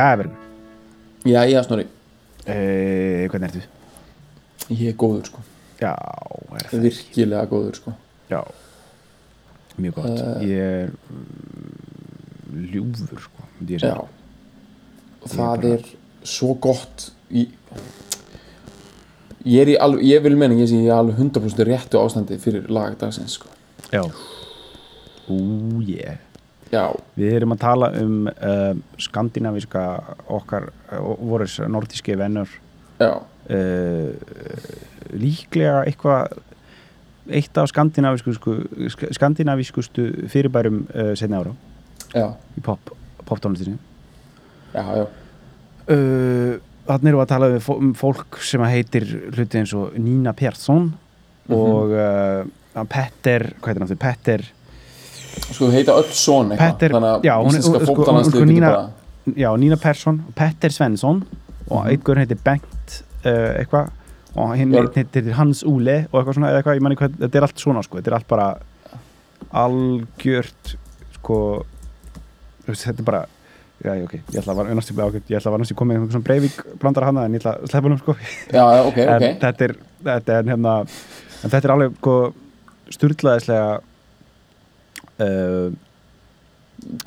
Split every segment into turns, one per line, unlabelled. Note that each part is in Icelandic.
Verður
Já, já, Snorri,
e, Hvernig ertu?
ég er góður sko.
Já, er það.
Virkilega góður sko.
Já, mjög gott.
Eh.
Ég er mm, ljúfur sko, ég
Já. Og það er svo gott í Ég er í alveg, ég vil menna ég í alveg 100% réttu ástandi fyrir lag dagsins sko.
Já. Ú, ég
Já,
Við erum að tala um uh, skandinavíska okkar uh, voru nordíski vennur.
Já,
uh, líklega eitthvað eitt af skandinavísku skandinavískustu fyrirbærum setni ára.
Já,
í pop, poptónlistinni.
Já, já.
Þannig erum við að tala um fólk sem heitir hluti eins og Nina Persson og uh, Petter, hvað heitir hann aftur? Petter,
Sko, þau heita öll svona eitthvað Þannig að
er-
íslenska
sko,
fótballlandslið
sko,
getur
Nina,
bara
já, Nina Persson Petter Svensson og
Mhm.
einhver heitir Bengt uh, eitthvað og hinn heitir Hans Úle og eitthvað svona, eitthvað, ég manni hvað, þetta er allt svona sko, þetta er allt bara algjört sko þú þetta er bara já, ok, ég ætla að var næstu ég ætla að var næstu komið einhvern svona Breivik blandar hana en ég ætla að sleppa hann sko.
Já, ok,
en
ok.
þetta er þetta er hérna en þetta er alveg sko sturlaðislega uh,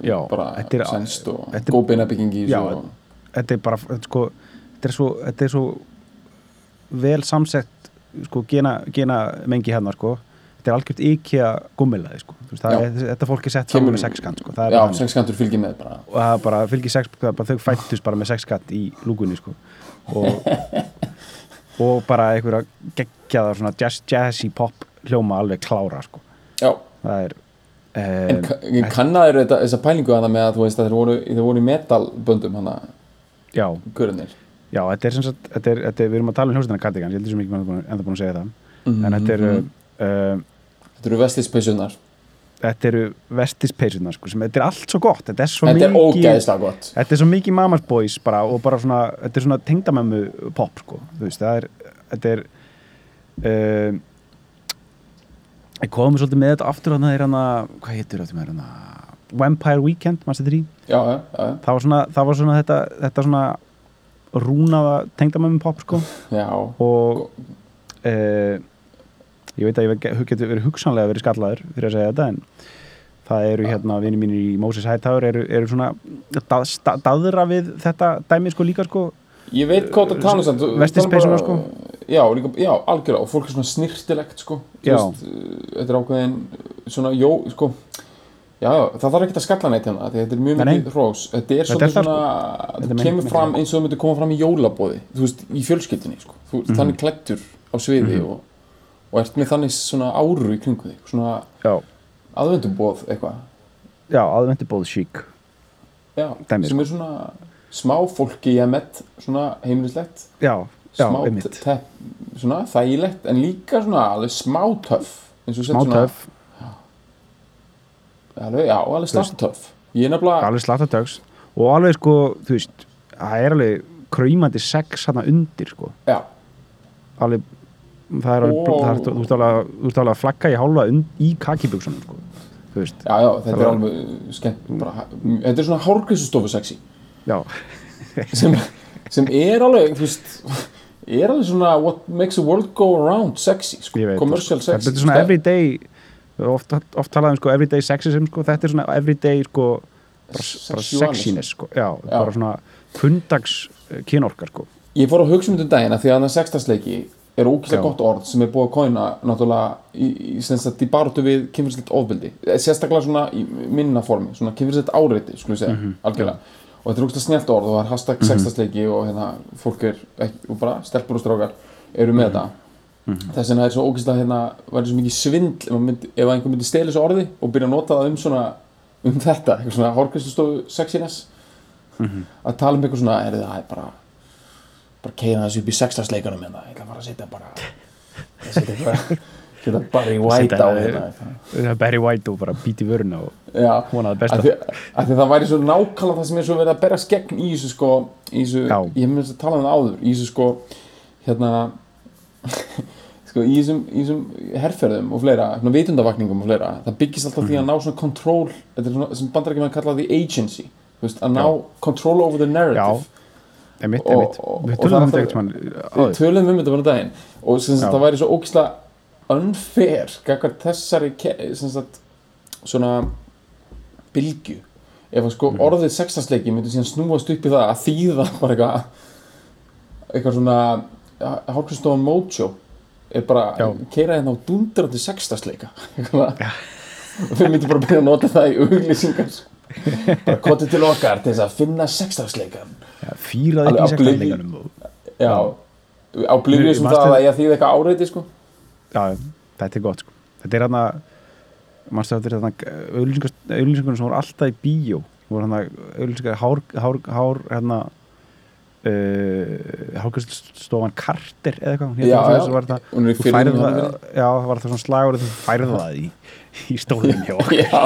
já,
Bara
er,
sænst og góð beinabyggingi í þessu
þetta er bara sko, þetta er svo, þetta er svo vel samsett sko, gena, gena mengi hérna sko. þetta er algjört gummilaði sko. Það
Já.
er, þetta fólk er sett saman með sexkant sko.
Já, sexkantur fylgir með bara
og það er bara fylgir sex það bara, þau fættust bara með sexkant í lúgunni sko. og, og bara einhverja geggjaðar svona jazz, jazzy pop hljóma alveg klára sko. Það er um,
ka- ég kannaður þetta, þessa pælingu hana með að þú veist að þeir voru, þeir voru í metalböndum hana,
já,
görunir
já, þetta er sem sagt þetta er, þetta er, við erum að tala um hljóstina Cardigans ég heldur sem ekki maður enda búin að segja það. En þetta er
Mhm.
uh,
Þetta eru vestispeisunar
þetta eru vestispeysuna sko, sem þetta er allt svo gott þetta er svo
Þetta er
mikið
ógæðislega gott.
þetta er svo mikið mamas boys bara og bara svona, þetta er svona tengdamömmu pop sko, þú veist, það er þetta er uh, ég komum svolítið með þetta aftur þannig að það er hann að, hvað heitir þetta með hann Vampire Weekend, maður setur í
Já, já, já,
það var svona, það var svona þetta, þetta svona rúnaða tengdamömmu pop sko.
Já.
Og uh, ég veit að ég get- getur verið hugsanlega verið skallaður fyrir að segja þetta en það eru hérna vinni mínir í Moses Hightower eru, eru svona dað, sta- daðra við þetta dæmi sko líka sko.
Ég veit hvað það tala um
Vestispeysuna,
tala bara- Já, líka, já, algjörlega og fólk er svona snirtilegt sko. Veist, Þetta er ákveðin svona, jó, sko Já, það þarf ekki að skalla neitt hérna þetta er mjög mikið hrós. Þetta er
Þetta
svona
er það,
svona,
Þetta
kemur
mynd-
fram eins og það myndi koma fram í jólabóði Þú veist, í fjölskyldinni, sko. Þú,
Mhm.
Þannig klættur á sviði og, og ert með þannig svona áru í kringu þig Svona aðvendubóð eitthvað.
Já aðvendu bóð sík
Já,
Dæmi,
sem
sko.
er svona smá fólki ég með svona heimilislegt.
Já,
smá svona þægilegt en líka svona alveg smá sett
smá töf,
alveg, já, alveg nefnilega,
alveg slatta tögs og alveg sko, þú veist það er alveg kræmandi sex hérna undir sko,
já,
alveg það er alveg, það er, þú ert alveg þú ert alveg að flagga í hálfa und, í kakibuksunum sko, þú veist,
já, já, þetta er alveg skemmt, bara, þetta er svona hárgrísustofu sexy.
Já.
Sem, sem er alveg, þú veist er alveg svona what makes the world go around sexy, sko, commercial
það,
sexy
þetta er svona
sko.
everyday oft, oft talað um sko everyday sexism sko, þetta er svona everyday sko bara, bara sexiness sko, já, bara svona kundags kynorkar sko.
Ég fór að hugsa um þetta daginn að því að þannig sextasleiki er ógíslega
Já.
gott orð sem er búið að kóina náttúrulega í, í, í baráttu við kynfyrirslegt ofbeldi. Eh, sérstaklega svona í minna formi svona kynfyrirslegt áreiti, skulum við segja,
Mhm,
algjörlega og þetta er ógíslega snjátt orð og það er hashtag sextasleiki og hérna fólk er ekki, og bara stelpur og strákar eru
Mhm.
með þetta þess vegna er svo ógíslega hérna væri svo mikið svindl ef, myndi, ef einhver myndi stela þessu orði og byrja að nota það um svona um þetta, eitthvað svona hárkristustofu sexiness
Mhm.
að tala um eitthvað svona, er það er bara bara keina þessu upp í sextarsleikunum hérna, ég ætla bara að setja bara að setja eitthvað setja bara í white á hérna
Það er Barry White og bara býti vöruna og vonaði besta.
að því, að því það væri svo nákvæmlega það sem er svo verið að berast gegn í þessu sko, í þessu, ég hef með þess að tala um það áður í þessu sko, hérna sko, í þessum, í þessum herferðum og fleira, svona vitundavakningum og fleira, það byggist alltaf því að ná svona control, þetta er svona, sem bandarækjum að kalla the agency, þú veist, að ná
Já.
control over the narrative.
Já, emitt, emitt Við tölum
það
um þetta mann
við tölum um þetta bara um daginn. Og það væri svo ógislega unfair þessari sagt svona bylgju. Ef að sko
Mhm.
orðið sextansleiki myndi síðan snúast upp í það að þýða bara eitthvað eitthvað svona hálfkristofan mojo er bara
Já.
keira hérna á dundrandi sextansleika. Og þau myndi bara byrja að nota það í auglýsingar. Bara kotið til okkar til þess að finna sextansleikan
Fýraði
Alveg
ekki og
já, á blífið sem það að ég þýði eitthvað áreiti sko
Já, þetta er gott sko. Þetta er hérna mannstu þetta er hérna auðlýsingar sem voru alltaf í bíó? Voru hérna auðlýsingar hár, hár, hár hérna uh, hálkastofan Carter eða eitthvað? Hét
Já, já. í
þú
firðinum
færð
hjá
það, já, það var það svona slagur þú færði það í, í stólinn hjá.
Já,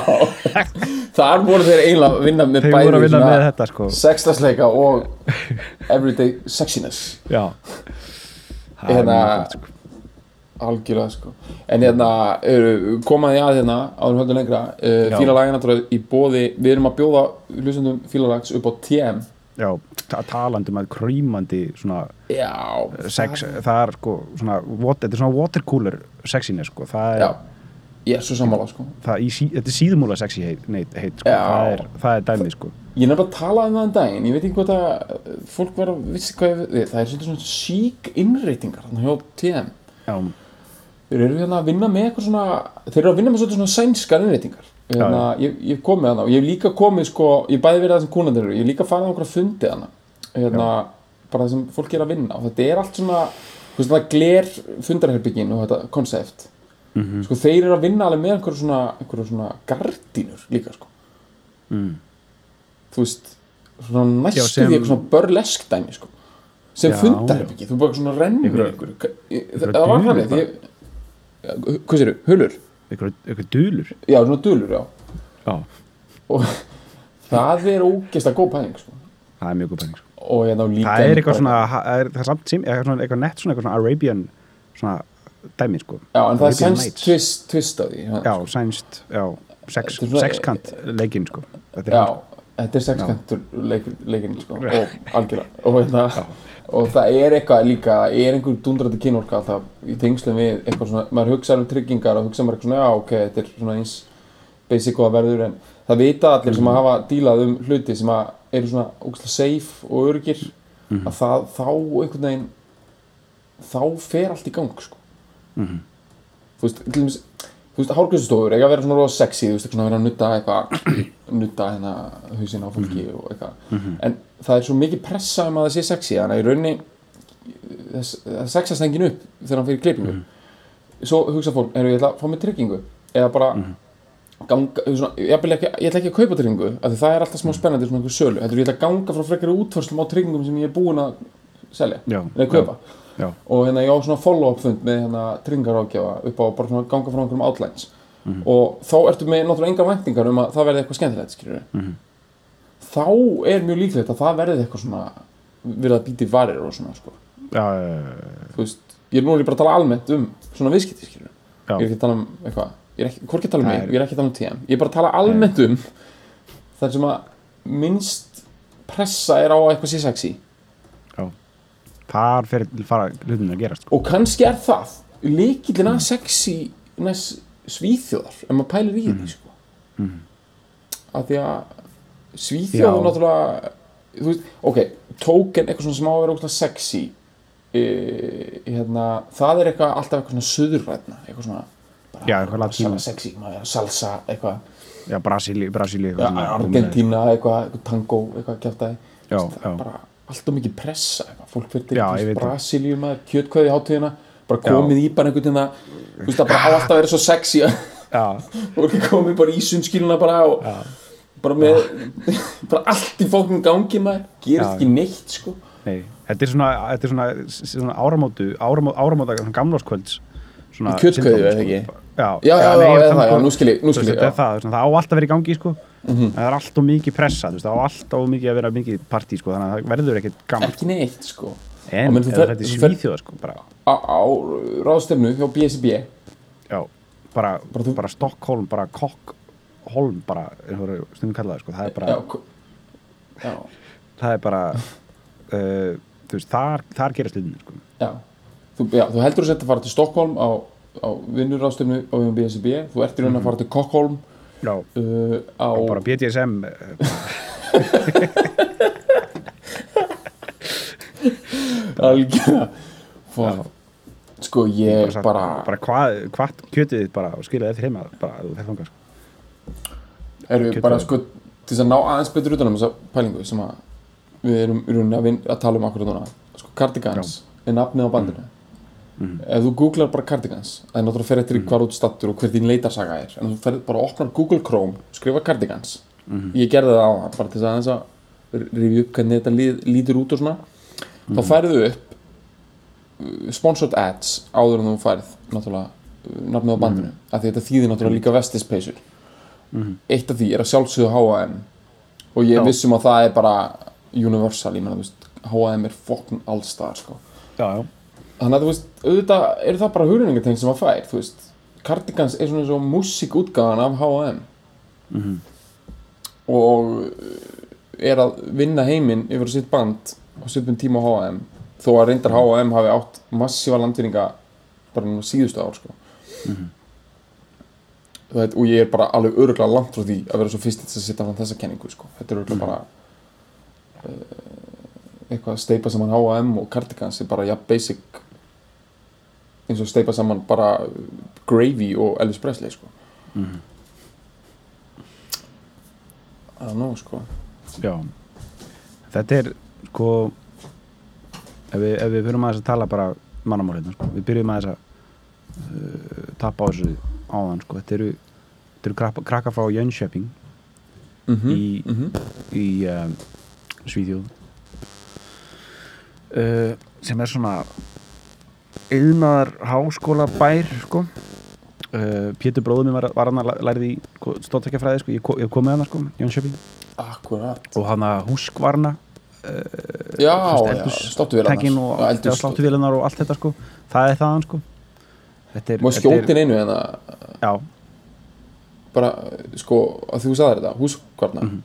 þar voru þeir eiginlega að vinna með
þeir
bæði
vinna með þetta sko.
sextasleika og everyday sexiness.
Já. Það er
Hérna-
mjög gott sko
algjörlega sko. En hérna, komaði að hérna áður höldu lengra, uh,
Já.
fílalagi náttúrulega í bóði, við erum að bjóða hlustundum fílalags upp á TM.
Já, ta talandi um að krýmandi svona
já,
sex, það er sko svona, wat, þetta er svona watercooler sexiness sko, það er
já, ég er svo sammála sko.
Það í, þetta er síðmúla sexy heit, heit, heit sko. Það, er, það er dæmið sko.
Ég er nefnilega að tala um það en daginn. Ég veit ekki hvað það, fólk verður að vissi hvað ég það er svona sík innreitingar þarna hjá TM.
Já,
Þeir eru hérna að vinna með eitthvað svona Þeir eru að vinna með svona sænskar innreitingar hérna, ég, ég hef komið hana og ég hef líka komið sko, ég bæði verið það sem kúnandir eru ég hef líka farið á okkur að fundi hana. Hérna, bara það sem fólk er að vinna og þetta er allt svona, veist það gler fundarherbyggin og þetta konsept.
Mhm.
sko þeir eru að vinna alveg með einhverju svona, einhverju svona gardínur líka sko.
Mm.
þú veist, svona næstu
Já, sem-
því eitthvað svona börlesk dæmi sko sem fundarherbyggi, þú bara svona ykkur það var hann hvað séru, hulur?
Eitthvað, dulur?
Já, svona dulur, já.
Já,
og það er ógeðslega góð pæling sko.
það er mjög góð penning sko.
og hérna líka
það er eitthvað svona, það er, það er samt sim, eitthvað, svona, eitthvað nett svona, eitthvað svona Arabian svona dæmi sko.
Já, en það er sænst twist, twist á því já,
sænst, já, sex, sexkant leikinn sko.
Já þetta er sexkantur leik, leikinn sko, og algjörlega. Og, hérna, og það er eitthvað líka er einhver dundrandi kynorka alltaf í tengslum við eitthvað svona, maður hugsa um tryggingar og hugsa maður eitthvað svona, já ok, þetta er svona eins basic og það verður en það vita allir sem að hafa dílað um hluti sem að eru svona ógæslega safe og örgir að það þá einhvern veginn þá fer allt í gang sko.
Mhm.
þú veist, til dæmis þú veist, hárgjössustofur eiga að vera svona rosa sexy þú veist, svona að vera að nutta eitthvað nutta hérna hausinn á fólki
Mhm.
og eitthvað. En það er svo mikið pressa um að það sé sexy þannig að í rauninni það sexast engin upp þegar hann fyrir klippingu.
Mhm.
svo hugsa fólk, erum ætla að fá mig tryggingu. Eða bara
Mhm.
ganga, svona, ég, ekki, ég ætla ekki að kaupa tryggingu af því það er alltaf smá spennandi svona einhver sölu. Þetta er ég ætla að ganga frá frekari útförslum á tryggingum sem ég er búinn að selja eða kaupa.
Já,
og hérna ég á svona follow-up fund með hérna tryggingarákjafa upp á bara svona ganga frá einhverjum outlines. Og þá ertu með náttúrulega engar væntingar um að það verði eitthvað skemmtilegt skilur þá er mjög líklegt að það verði eitthvað svona verið að býti varir og svona sko.
já, já, já,
þú veist, ég er nú er ég bara að tala almennt um svona viðskipti skilur
Já.
ég er ekki að tala um eitthvað ég er ekki, hvort ekki að tala um mig, ég er ekki að tala um TM ég er bara að tala almennt um þar sem að minnst pressa er á að eitthvað sé sexy.
já. Þar fer fara hlutin að gerast sko.
og kannski er það líkillin að sexy næs, svíþjóðar ef maður pælir í því sko. af því að svíþjóð er
Já.
náttúrulega þú veist, ok, tóken eitthvað sem á að vera ógæslega sexy e, hérna, það er eitthvað alltaf eitthvað svona suðurrætna eitthvað svona bara,
Já, eitthvað
salsa sexy, maður, salsa eitthvað
Já, Brasíli, Brasíli
ja, Argentína, eitthvað, eitthvað tango eitthvað
Já, já.
bara alltaf mikið pressa eitthvað. Fólk fyrir
Já,
til. Brasilíu maður, kjötkvæði hátíðina bara komið í bara einhvern veginn þú veist það bara á alltaf að vera svo sexy. Að
Já,
er komið bara í sundskiluna bara og bara með bara allt í fólkum gangi maður. Gerist
Já.
ekki neitt sko.
Nei, þetta er svona, þetta er svona, svona áramótu, áramóta, áramóta
kjötkveðju,
syndrom,
eða ekki?
Já,
Já, já, já, já, já,
sko,
nú skil ég, já.
það, á alltaf að vera í gangi sko
Mhm.
það er alltaf mikið pressa, veist, það á alltaf mikið að vera mikið partí sko, þannig að það verður ekkert gaman
ekki neitt sko.
En
fer-
þetta er svíþjóða sko, bara,
á, á ráðstefnu hjá BSB
já, bara,
Bara
bara Stockholm, bara Kokkholm, bara, og stundum kallaði sko, það er bara,
já, já,
það er bara uh, veist, þar, þar gerast hlutinni sko.
já. Þú, já, þú heldur að að fara til Stockholm á, á vinnurráðstefnu á BSB þú ert í raun að fara til Kokkholm
já,
uh, á
og bara BDSM
algjörða Fuck. sko ég
sagt,
bara,
bara hvað, hvað kjötið þitt bara og skilja eftir heima bara þú fer þangað sko.
erum við bara sko til þess að ná aðeins betur utan um þessa pælingu sem að við erum í rauninni að, að tala um akkurat núna sko Cardigans er nafnið á bandinu ef þú googlar bara Cardigans það er náttúrulega að fer eftir mm. hvar út stattur og hver þín leitarsaga er. En þú fer bara að opna Google Chrome skrifa Cardigans. Ég gerði það á það bara til þess að aðeins að rifja upp hvernig þetta lí, lítur út og svona. Þá færðu upp uh, sponsored ads áður en þú færð náttúrulega uh, nafnið á bandinu. Af því þetta þýðir náttúrulega líka vestispeysur. Eitt af því er að sjálfsögðu H&M og ég vissum að það er bara universal, ég veist H&M er fokkin allstar, sko.
Já, já,
þannig að þú veist, auðvitað eru það bara hugrenningategn sem að fær, þú veist. Cardigans er svona eins og músíkútgáðan af H&M og uh, er að vinna heiminn yfir sitt band á svipum tíma H&M þó að reyndar H&M hafi átt massífa landvinninga bara nú síðustu ár sko. Þú veit, og ég er bara alveg öruglega langt frá því að vera svo fyrst að setja fram þessa kenningu sko. þetta er öruglega bara uh, eitthvað að steipa saman H&M og Cardigans er bara ja, basic eins og steipa saman bara Gravy og Elvis Presley sko. I don't know sko
já þetta er sko ef við, ef við fyrir aðeins að tala bara mannamál hérna sko. við byrjum aðeins að uh, tappa á þessu áðan sko. þetta eru, þetta eru krakka, frá Jönköping
mm
í,
-hmm.
í um, Svíþjóð uh, sem er svona yðnaðar háskóla bær sko. uh, Pétur bróður minn var, var hann að lærið í stóttekjafræði sko. ég, ég kom með hann sko,
Akkurat.
Og hann að húskvarna veist,
já,
eldhús-
sláttu
tækin og sláttuvélunar og allt þetta sko. Það er þaðan sko. Þetta er,
Má skjótin einu en að
já,
bara, sko, að þú sagðir þetta húskvarna.
Mhm,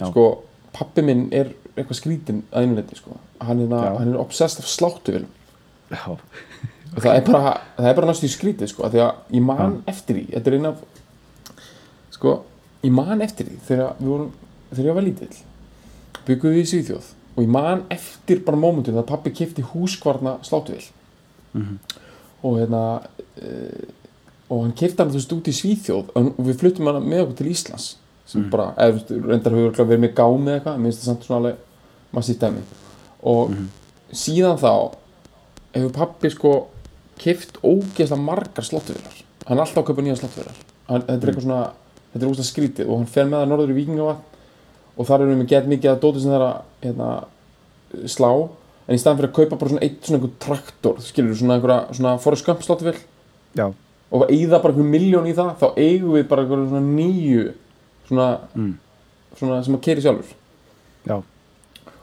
já.
sko, pappi minn er eitthvað skrítin að einuleiti, sko. Hann er, það, hann er obsessed af sláttuvilum
já,
og það er bara, það er bara í skrítið, sko af því að ég man eftir því, þetta er eina af sko, ég man eftir því þegar við vorum, þegar ég var lítill byggum við í Svíþjóð og ég man eftir bara mómentum þegar pappi kefti húskvarna sláttuvill og hérna uh, og hann kefti hann þú veist út í Svíþjóð og við fluttum hann með okkur til Íslands sem bara, eða þú veist, reyndar örugglega verið með gámi eða eitthvað, minnst það samt svona alveg massíft dæmi. Og síðan þá hefur pappi sko keft ógeðslega margar sláttuvilar hann er alltaf að kaupa nýja sláttuvilar hann, þetta er eitthvað svona, þetta er ógeðslega skrítið og hann fer með það norður í Víkingavatn og þar erum við gett mikið að dóti sem það er að hérna, slá. En í staðan fyrir að kaupa bara svona eitt svona einhver traktor skilur svona einhverja svona sláttuvel
já,
og eigða bara einhver miljón í það þá eigum við bara einhverju svona nýju svona,
Mm.
svona sem að keiri sjálfur.
Já,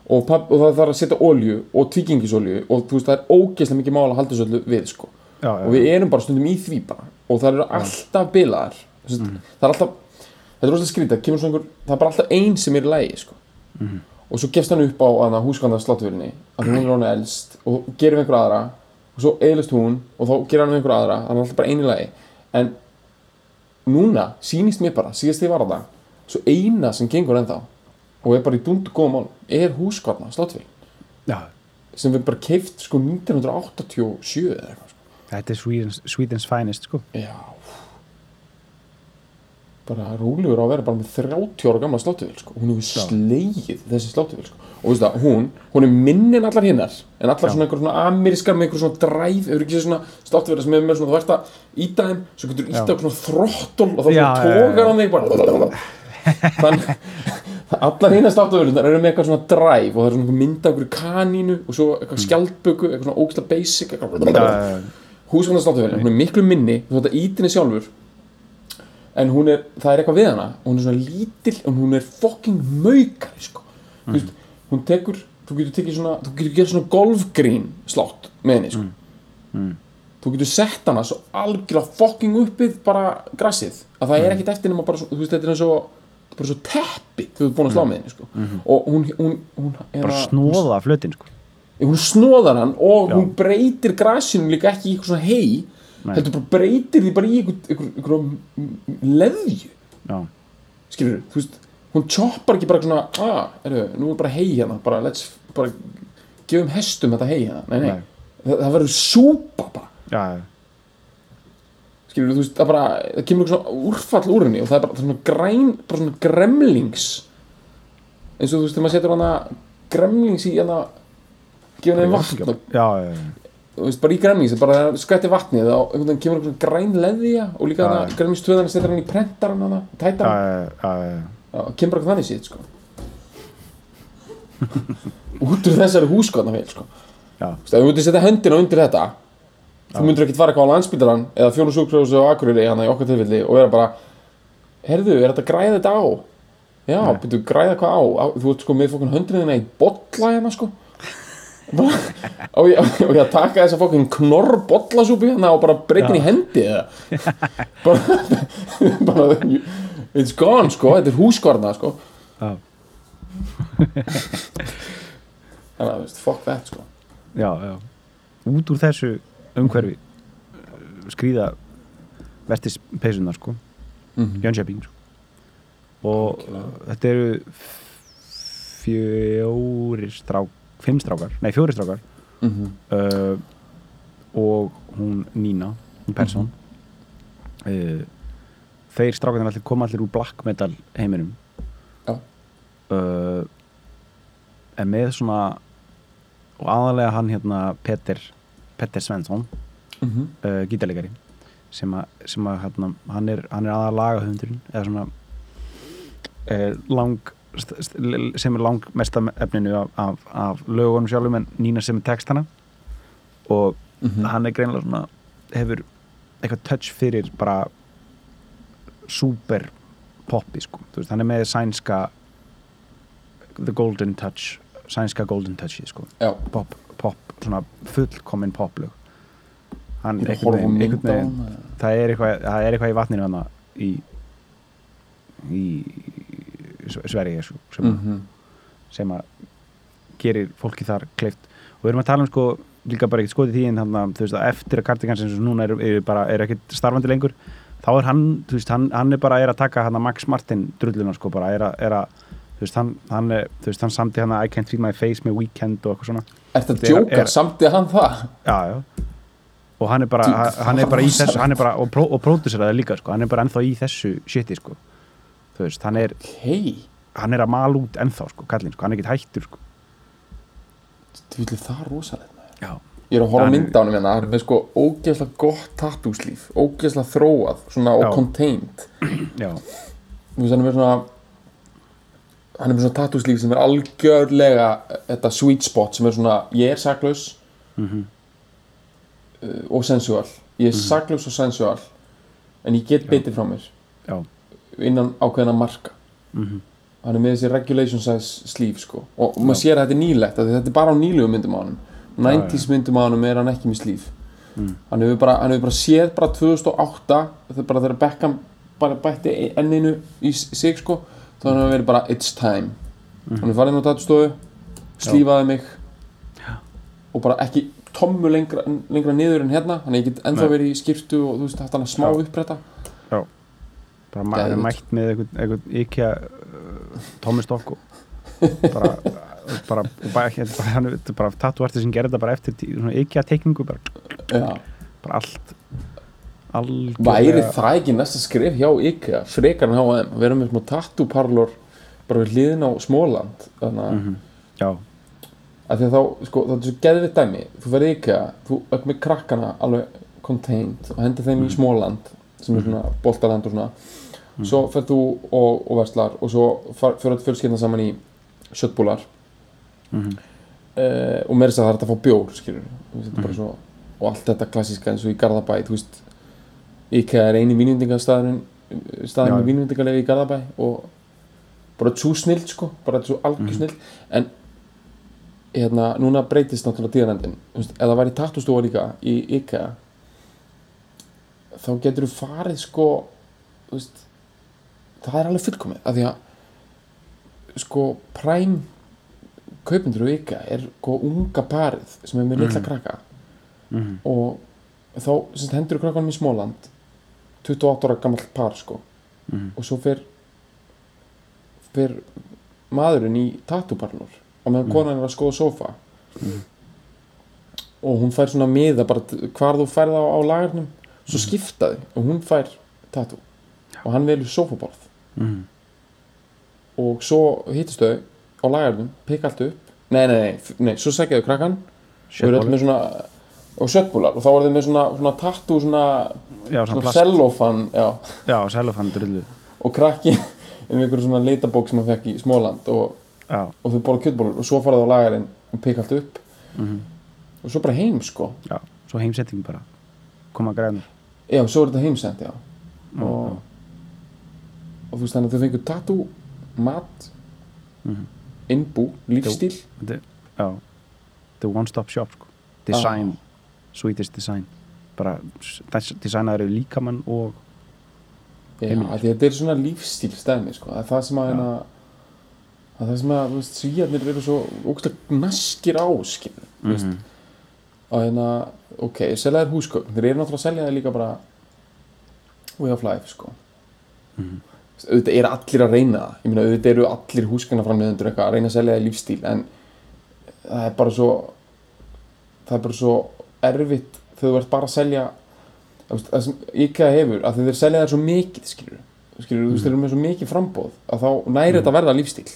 og, papp, og það þarf að setja olju og tvíkingisolju og þú veist það er ógeðslega mikið mál að halda þessu öllu við sko.
Já,
og við erum bara stundum í því bara. Og það eru alltaf bilaðar. Mm. það er alltaf, þetta er rosalega skrítið kemur svona einhver, það er bara alltaf ein sem er í lægi sko. og svo gefst hann upp á hana, húskanda sláttuvelinni, að hún er hana elst og gerir við einhver aðra. Og svo eðlist hún og þá gerir hann við einhver aðra, hann er alltaf bara ein í lægi en núna sýnist mér bara, síðast ég var að það svo eina sem gengur ennþá og er bara í dundu góða mál er húskvarna sláttvil
Já,
sem við bara keift sko 1987 eða eitthvað sko.
þetta er Sweden's, Sweden's finest sko
já bara rólegur á að vera bara með 30 ára gamla sláttvil sko. hún hefur slegið þessi sláttvil sko. og veist það, hún, hún er minni en allar hinnar en allar
Já.
svona einhver svona amerískar með einhver svona dræf, hefur ekki séð svona sláttvil sem er með svona, þú ert að íta þeim svo getur íta
Já.
okkur svona þrottól og þá tókar hann þig bara þannig allar hinnar sláttvölunar eru með eitthvað svona dræf og það er svona einhver mynd af einhverju kanínu og svo eitthvað skjaldböku, eitthvað svona ógsta basic eitthvað húsvagnar sláttuvel, hún er miklu minni þú þetta ítinni sjálfur en hún er, það er eitthvað við hana og hún er svona lítil og hún er fucking maukari sko. Þú veist, hún tekur, þú getur tekið svona þú getur gerð svona golfgrín slátt með henni sko. Þú getur sett hana svo algjörlega fucking uppið bara grassið að það er ekkert eftir nema bara þú veist, þetta er eins og bara svo teppi þú ert búin að slá með henni sko. Og hún, hún, hún er
bara snóða flötin sko.
Hún snóðar hann og
Já.
hún breytir grasinu líka ekki í eitthvað svona hei heldur bara breytir því bara í eitthvað, leðju. Skilur þú veist hún choppar ekki bara svona ah, eru, nú er bara hei hérna bara, let's, bara gefum hestum þetta hei hérna. Nei, nei,
Nei.
Það, það verður súpa bara.
Já,
skilur þú veist, það bara það kemur eitthvað svona úrfall úr henni og það er bara það er svona græn, bara svona gremlings eins og þú veist, þegar maður setur hana gremlings í hana gefa henni vatn
já, já, já.
þú veist, bara í gremlings, bara skvætti vatnið og einhvern veginn kemur eitthvað græn leðja og líka hana gremlingstöðan setur hann í prentar hann, tætar.
Já,
kemur eitthvað þannig sitt sko út úr þessari húskotna sko.
Já.
Þú veist, ef þú myndir setja höndina undir þetta þú myndir ekkert fara eitthvað á landsbítalan eða fjónu sjúkrjóðs á Akureyri hann í okkar tilfelli og vera bara herðu, er þetta græða þetta á? Já, byrju, græða hvað á? Á- þú ert sko með fokkin höndina í bolla hérna sko. Og ég, að taka þessa fokkin knorr bollasúpi hérna og bara breytin í hendi eða? Bara, bara it's gone sko, þetta er húskvarna sko. Þannig að þú veist, fuck that sko.
Já, já. út úr þessu umhverfi skrýða vestis peysunar sko
Mhm.
Jönköping sko. og uh, þetta eru fjórir strák fimm strákar, nei fjórir strákar
Mhm.
uh, og hún Nína hún Persson uh, þeir strákarnir allir koma allir úr black metal heiminum
Já.
uh, en með svona og aðalega hann hérna Petter Petter Svensson
Mhm.
uh, gítarleikari sem að, sem að hérna, hann er, hann er aðalega lagahöfundurinn eða svona er lang sem er lang mesta efninu af, af, af lögunum sjálfum en Nína sem er textana. Og
Mhm.
hann er greinilega svona hefur eitthvað touch fyrir bara super poppi sko, þú veist, hann er með sænska the golden touch sænska golden touchi sko.
Já,
pop, svona fullkomin poplög hann
er
einhvern veginn,
hann
það er eitthvað, það er eitthvað í vatninu hana í í Sverige sko, sem, mm.
Mhm.
sem að gerir fólki þar kleift og við erum að tala um sko líka bara ekkert skoðið því en þannig að þú veist að eftir að Cardigans eins og núna er, er bara er ekkert starfandi lengur þá er hann, þú veist, hann, hann er bara er að taka hann að Max Martin drulluna sko bara er að, er að þú veist, hann, hann er, þú veist, hann samti hann að I can't feel my face með Weekend og eitthvað svona Þetta er-
djóka,
er-
samt er hann það?
já, já. Og hann er bara,
Djú,
hann- er
það
bara í þessu er bara, og, pró, og próduseraði líka sko, hann er bara ennþá í þessu shiti sko. Veist, hann er,
Hei,
hann er að mala út ennþá sko, kallinn sko, hann er ekkert hættur sko.
Þú vilja það rosalegt maður.
já,
Ég er að horfa mynd á hann hérna, hann er með sko ógeðslega gott tattúslíf, ógeðslega þróað, svona og contained.
já,
Þú veist, hann er með svona, hann er með svona tattúslíf sem er algjörlega þetta sweet spot sem er svona, ég er saklaus
Mhm.
uh, og sensual. Ég er saklaus og sensual, en ég get bitið frá mér
já
innan ákveðina marka.
mhm,
hann er með þessi regulation size slíf sko. og maður sér að þetta er nýlegt þetta er bara á nýlegu myndum á hann 90s myndum á hann er hann ekki með slíf
Mm.
hann hefur bara, hefur bara séð bara 2008 þetta er bara þegar Beckham bara bætti enninu í sig sko þá hann hefur verið bara it's time
Mhm.
hann hefur farið inn á tatustofu slífaði mig og bara ekki tommu lengra, lengra niður en hérna hann hefur ekki ennþá verið í skiptu og þú veist haft hann að smá
Já.
upprætta
Já. bara ma- hann er
Geðveikt.
mætt með uh, Tommy Stock og bara bara, bara, ekki- bara, er bara tattúarti sem gerir þetta bara eftir svona IKEA teikningu bara,
Já.
bara allt algjörlega
Væri það ekki næsta skrif hjá IKEA? Frekar en H&M. Að vera með smá tattoo parlor bara við hliðin á Smóland þannig að
Mhm. já,
að að þá, sko, það er svo geðvitt dæmi. Þú verður IKEA, þú öll með krakkana alveg contained og hendur þeim í Smóland sem er svona boltaland og svona. Svo fer þú og, og verslar og svo fyrir þetta fjölskyldna saman í sjöttbúlar
Mhm.
uh, og meira þess að það er að fá bjór skilur þetta er bara svo og allt þetta klassíska eins og í Garðabæ þú veist, IKEA er eini vínvindingastaðurinn staðurinn með vínvindingalegi í Garðabæ og bara svo snill sko, bara svo algjör snill. En hérna, núna breytist náttúrulega tíðarendin. Ef það væri tattústofa líka í IKEA þá getur þú farið sko veist, það er alveg fullkomið af því að sko præm kaupendur á IKEA er sko unga parið sem er með litla krakka.
Mhm.
og þá hendur krakkanum í Smóland 28 ára gammal par sko.
Mhm.
og svo fer fer maðurinn í tattooparlur og meðan konan er að skoða sófa. Og hún fær svona miða bara hvar þú færð á, á lagarnum. Svo skipta þau og hún fær tattoo. Og hann velur sófaborð.
Mhm.
og svo hittist þau á lagarnum, pikka allt upp. Nei, nei, nei, nei svo segja þau krakkan og eru öll með svona og sjöttbúlar og þá er þau með svona, svona tattoo svona,
já, svona
cellofan já,
já, selofan drullu.
Og krakki með einhverju svona leitabók sem hann fekk í Smóland og, og þau borða kjöttbólur og svo fara það á lagarinn og pikka allt upp.
Mhm.
og svo bara heim sko.
Já, svo heimsetting bara. Koma að græna
já, svo er þetta heimsend, já. Og, og þú veist þannig að þau fengur tattoo, mat
Mhm.
innbú, lífstíl
já, þetta er one stop shop sko. design, sweetest design. Bara designaður eru líkamann og
að þetta er svona lífstíl stæmi sko, það það sem að hérna það er það sem að, svíjarnir eru svo ógæslega naskir á skilur, veist.
Mhm.
og hérna, ok, selja þér húsgögn. Þeir eru náttúrulega að selja þér líka bara way of life, sko. Þú veist, auðvitað eru allir að reyna það. Ég meina, auðvitað eru allir húsgagnaframleðendur eitthvað að reyna að selja þér lífstíl en það er bara svo það er bara svo erfitt þegar þú ert bara að selja þú það sem IKEA hefur að þeir selja þér svo mikið skilur, skilur þú veist, þeir eru með svo mikið frambóð að þá næri þetta að verða lífstíl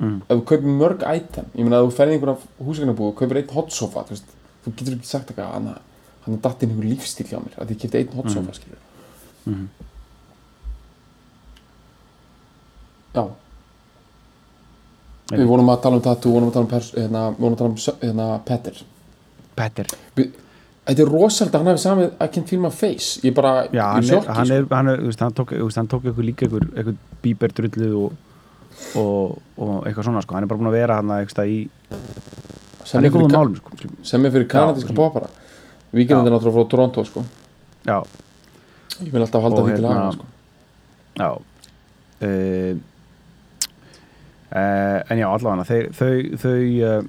Mhm.
ef þú kaupir mörg item ég meina að þú ferði einhverja húsgagnabúð og kaupir einn hotsofa þú, þú getur ekki sagt eitthvað hann, hann er datt inn einhver lífstíl hjá mér að ég kefti einn hotsofa skilur
Mhm.
já. Við vorum að tala um tattoo, við vorum að tala um, hérna, að um hérna, Petter
Petter
Við- þetta er rosalega hann hefði samið I can feel my face ég bara,
já,
ég
hann, er,
sjokki
hann, er, hann, er, hann tók, hann tók eitthvað líka eitthvað, eitthvað bíber drullu og, og, og eitthvað svona sko. hann er bara búin að vera hann eitthvað í hann
sem
er
er ka-
málum sko.
sem er fyrir kanadíska popara Víkjandi er náttúrulega frá Toronto sko.
já,
ég vil alltaf halda því til
hérna-
haga sko.
já uh, uh, en já, allavega þeir, þau þau uh,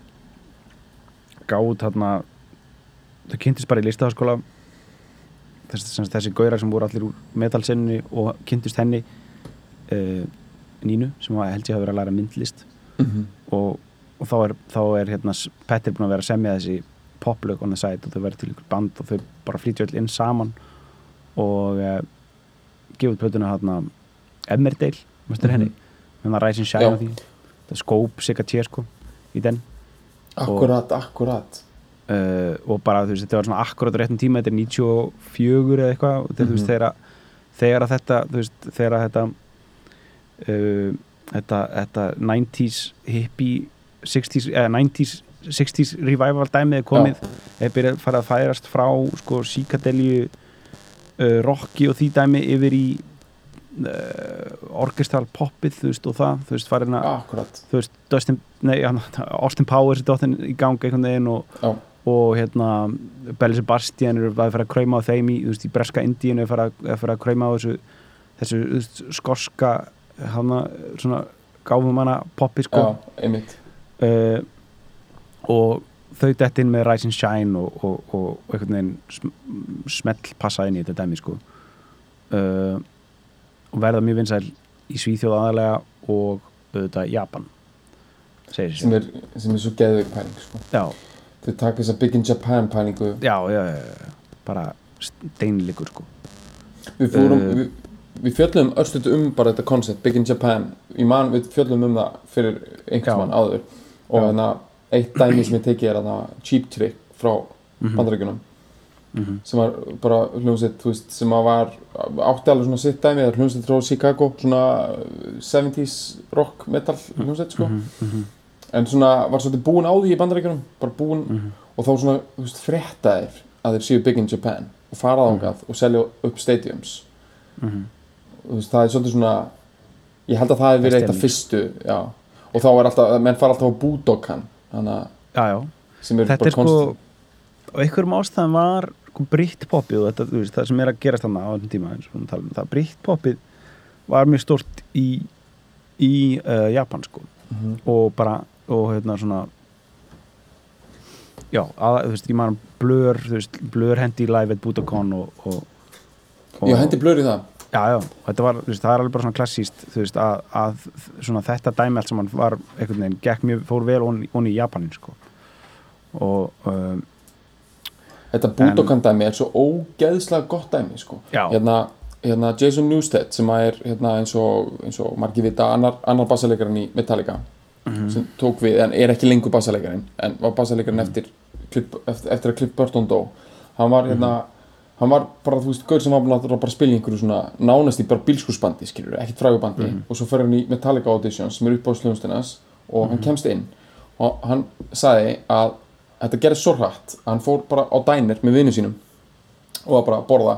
gáð þarna þau kynntist bara í listafaskóla þessi, þessi gaurar sem voru allir úr metalsinni og kynntist henni uh, Nínu sem var- held ég hafa verið að læra myndlist.
Mhm.
og, og þá er, þá er hérna, Petter búin að vera að semja þessi poplög on the side og þau verður til ykkur band og þau bara flytja öll inn saman og uh, gefa út plötuna hérna Emmerdale, mestur
Mhm.
henni? Hérna Rising Shine og því. Það er Scope, Sigga Tjér sko í den.
Akkurat, akkurat
uh, og bara þú veist þetta var svona akkurat á réttum tíma þetta er 94 eða eitthvað og þú veist,
Mhm.
þegar, að- þegar að þetta þú veist, þegar að þetta uh, þetta, þetta 90s hippie 60s, eða 90s 60s revival dæmið er komið er byrjað að fara að færast frá sko síkadelju uh, rocki og því dæmi yfir í orkestral poppið þú veist og það, þú veist farin að Austin Powers er dottin í gangi einhvern veginn og, og hérna Belli Sebastian er að fara að krauma á þeim í, veist, í breska Indíinu er að fara, er fara að krauma á þessu þessu veist, skorska hana, svona gáfum hana poppi sko.
Já,
uh, og þau dett inn með Rise and Shine og, og, og, og einhvern veginn sm smell passa inn í þetta dæmi sko. Uh, og verða mjög vinsæl í Svíþjóð aðalega og auðvitað Japan
sem er, sem er svo geðveik pæling sko.
já,
þau taka þess að Big in Japan pælingu.
Já, já, já, bara steinleikur sko.
Við fórum,
Uh,
við, við fjöllum örstuð um bara þetta koncept, Big in Japan. Ég man, við fjöllum um það fyrir einhvers mann áður. Og þannig að eitt dæmi sem ég tekið er þarna Cheap Trick frá
Mhm.
bandarækjunum
Mhm.
sem var bara hljómsveit þú veist, sem að var átti alveg svona sitt dæmi, það er hljómsveit frá Chicago svona 70s rock metal hljómsveit sko.
Mhm, mhm,
en svona var svolítið búin á því í bandarækjunum bara búin
mhm.
og þá svona þú veist, fréttaðir að þeir séu big in Japan og fara ángað og selja upp stadiums
Mhm.
og þú veist, það er svolítið svona ég held að það hefði verið eitt af fyrstu já. og þá er alltaf, menn fara alltaf á Budokan þannig að sem er
þetta
bara
sko
konstant
á einhverjum ástæðan var sko, Britpopið og þetta, veist, það sem er að gerast þarna á þessum tíma um það Britpopið var mjög stort í í uh, Japan sko
Mhm.
og bara og hérna svona já, að, þú veist, ég man blur þú veist, blur hendi í live at Budokan og, og, og
já, hendi blur í það
já, já, þetta var, þú veist, það er alveg bara svona klassíst þú veist, að, að svona þetta dæmi allt saman var einhvern veginn, gekk mjög, fór vel onni, í Japanin, sko og um,
þetta Budokan dæmi er svo ógeðslega gott dæmi sko.
Já.
hérna, hérna Jason Newsted sem að er hérna, eins, og, eins og margir vita annar, annar bassalegarinn í Metallica sem tók við, en er ekki lengur bassalegarinn en var bassalegarinn eftir, Cliff, eftir, eftir að Cliff Burton dó. Hann var hérna hann var bara, þú veist, gaur sem var búin að bara spila í einhverju svona nánast í bara bílskursbandi skilur, ekkert frægubandi. Og svo fer hann í Metallica Auditions sem er upp á sljónstinnas og hann kemst inn. Og hann sagði að þetta gerði svo hratt að hann fór bara á dænir með vinnu sínum og var bara að borða